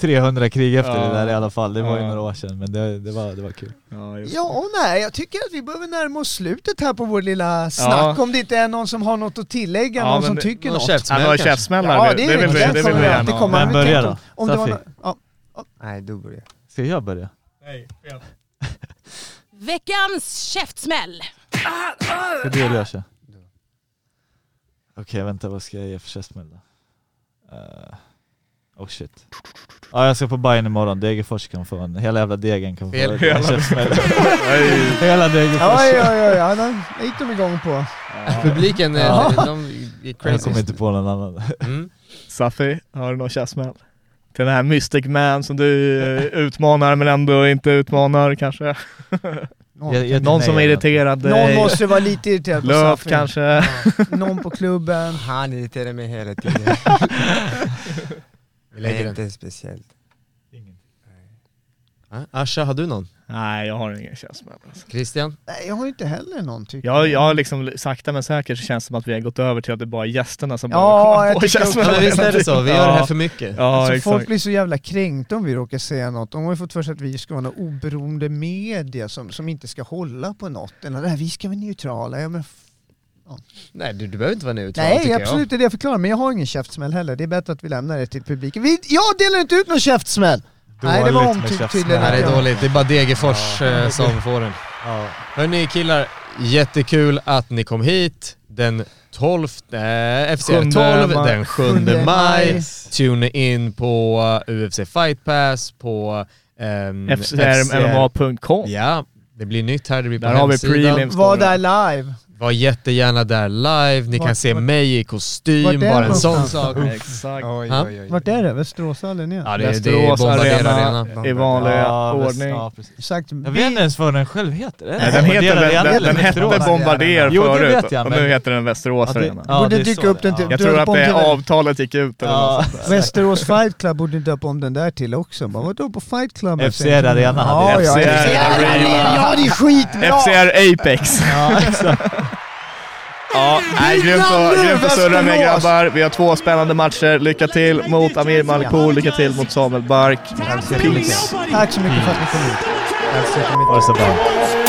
300 krig efter Ja. det där i alla fall. Det var ju Ja. några år sedan men det, det, var, det var kul. Ja. Ja och nej, jag tycker att vi behöver närma oss slutet här på vår lilla snack, om det inte är någon som har något att tillägga, Ja, någon som det- tycker någon något. käftsmäll Ja, några käftsmällar, Ja, det, det, vill vi, det kommer vill vi gärna. Vem börjar då? Om, om det var, Safi? nå- ja, Nej, du börjar. Ska jag börja? Veckans käftsmäll. Ska du eller jag köra? Okej vänta, vad ska jag ge för käftsmäll då? Uh, oh shit. Ja jag ska på Bayern imorgon, Degerfors kan få en, hela jävla degen kan få en käftsmäll. *laughs* Hela Degerfors. Oj oj oj, ja, den gick de igång på. Publiken, eh, Ja. de är Jag crazy. kommer inte på någon annan. Mm. Safi, har du någon käftsmäll? Till den här Mystic Man som du *laughs* utmanar men ändå inte utmanar kanske? Någon, Jag- jag- Någon nej, som är irriterad någon måste vara lite irriterad på Löf Safi. kanske? *laughs* Någon på klubben. Han irriterar mig hela tiden. *laughs* Vi lägger Nej, den. inte speciellt. Ja, Asha, har du någon? Nej, jag har ingen käftsmäll. Alltså. Christian? Nej, jag har inte heller någon tycker Jag, jag har liksom sakta men säkert känns det som att vi har gått över till att det är bara gästerna som Ja, komma jag på tycker också- Ja, men visst är det så, vi gör det här för Ja. mycket. Ja, alltså, exakt. folk blir så jävla kränkta om vi råkar säga något. De har ju fått för sig att vi ska vara någon oberoende media som, som inte ska hålla på något. Eller nej, vi ska vara neutrala. Ja, men f- Nej, du, du behöver inte vara neutral nej, absolut det är det jag förklarar. Men jag har ingen käftsmäll heller. Det är bättre att vi lämnar det till publiken. Vi, jag delar inte ut någon käftsmäll! Nej, det var omtyckt tydligen. jag. Nej, det är dåligt. Det är bara Degerfors eh, som får den. Ja. Hörni killar, jättekul att ni kom hit den 12, eh, FCR 12 Sjunde maj. den 7 Sjunde maj. Tune in på uh, UFC Fight Pass, på um, FCRMMA.com. Ja, det blir nytt här, det blir på Där har vi hemsidan. prelims. Var där live. Var jättegärna där live, ni Vart- kan se vart- mig i kostym, bara en sån sak. Exakt. Oj, oj, oj. Vart är det? Västeråshallen igen? Ja, det, det är Västerås Arena, Arena. i vanlig Ja, ordning. Ja. Exakt. Jag vet inte ens vad den själv heter. Nej, den, heter, den, Arena den, den hette Västerås? Bombardier Jo, förut vet jag, och men- nu heter den Västerås Ja, det- Arena. ja, borde dyka upp den till- ja. Jag tror att det avtalet gick ut eller Ja. Västerås Fight Club borde döpa om den där till också. Bara, vadå på Fight Club? FCR Arena hade FCR Arena. Ja, det är skitbra! FCR Apex. *laughs* Ja, nej, grymt att, nu, grymt att surra med grabbar. Vi har två spännande matcher. Lycka till mot Amir Malikpour, lycka till mot Samuel Bark. Peace. Tack så mycket för att ni kom hit. Tack så jättemycket. Ha det så bra.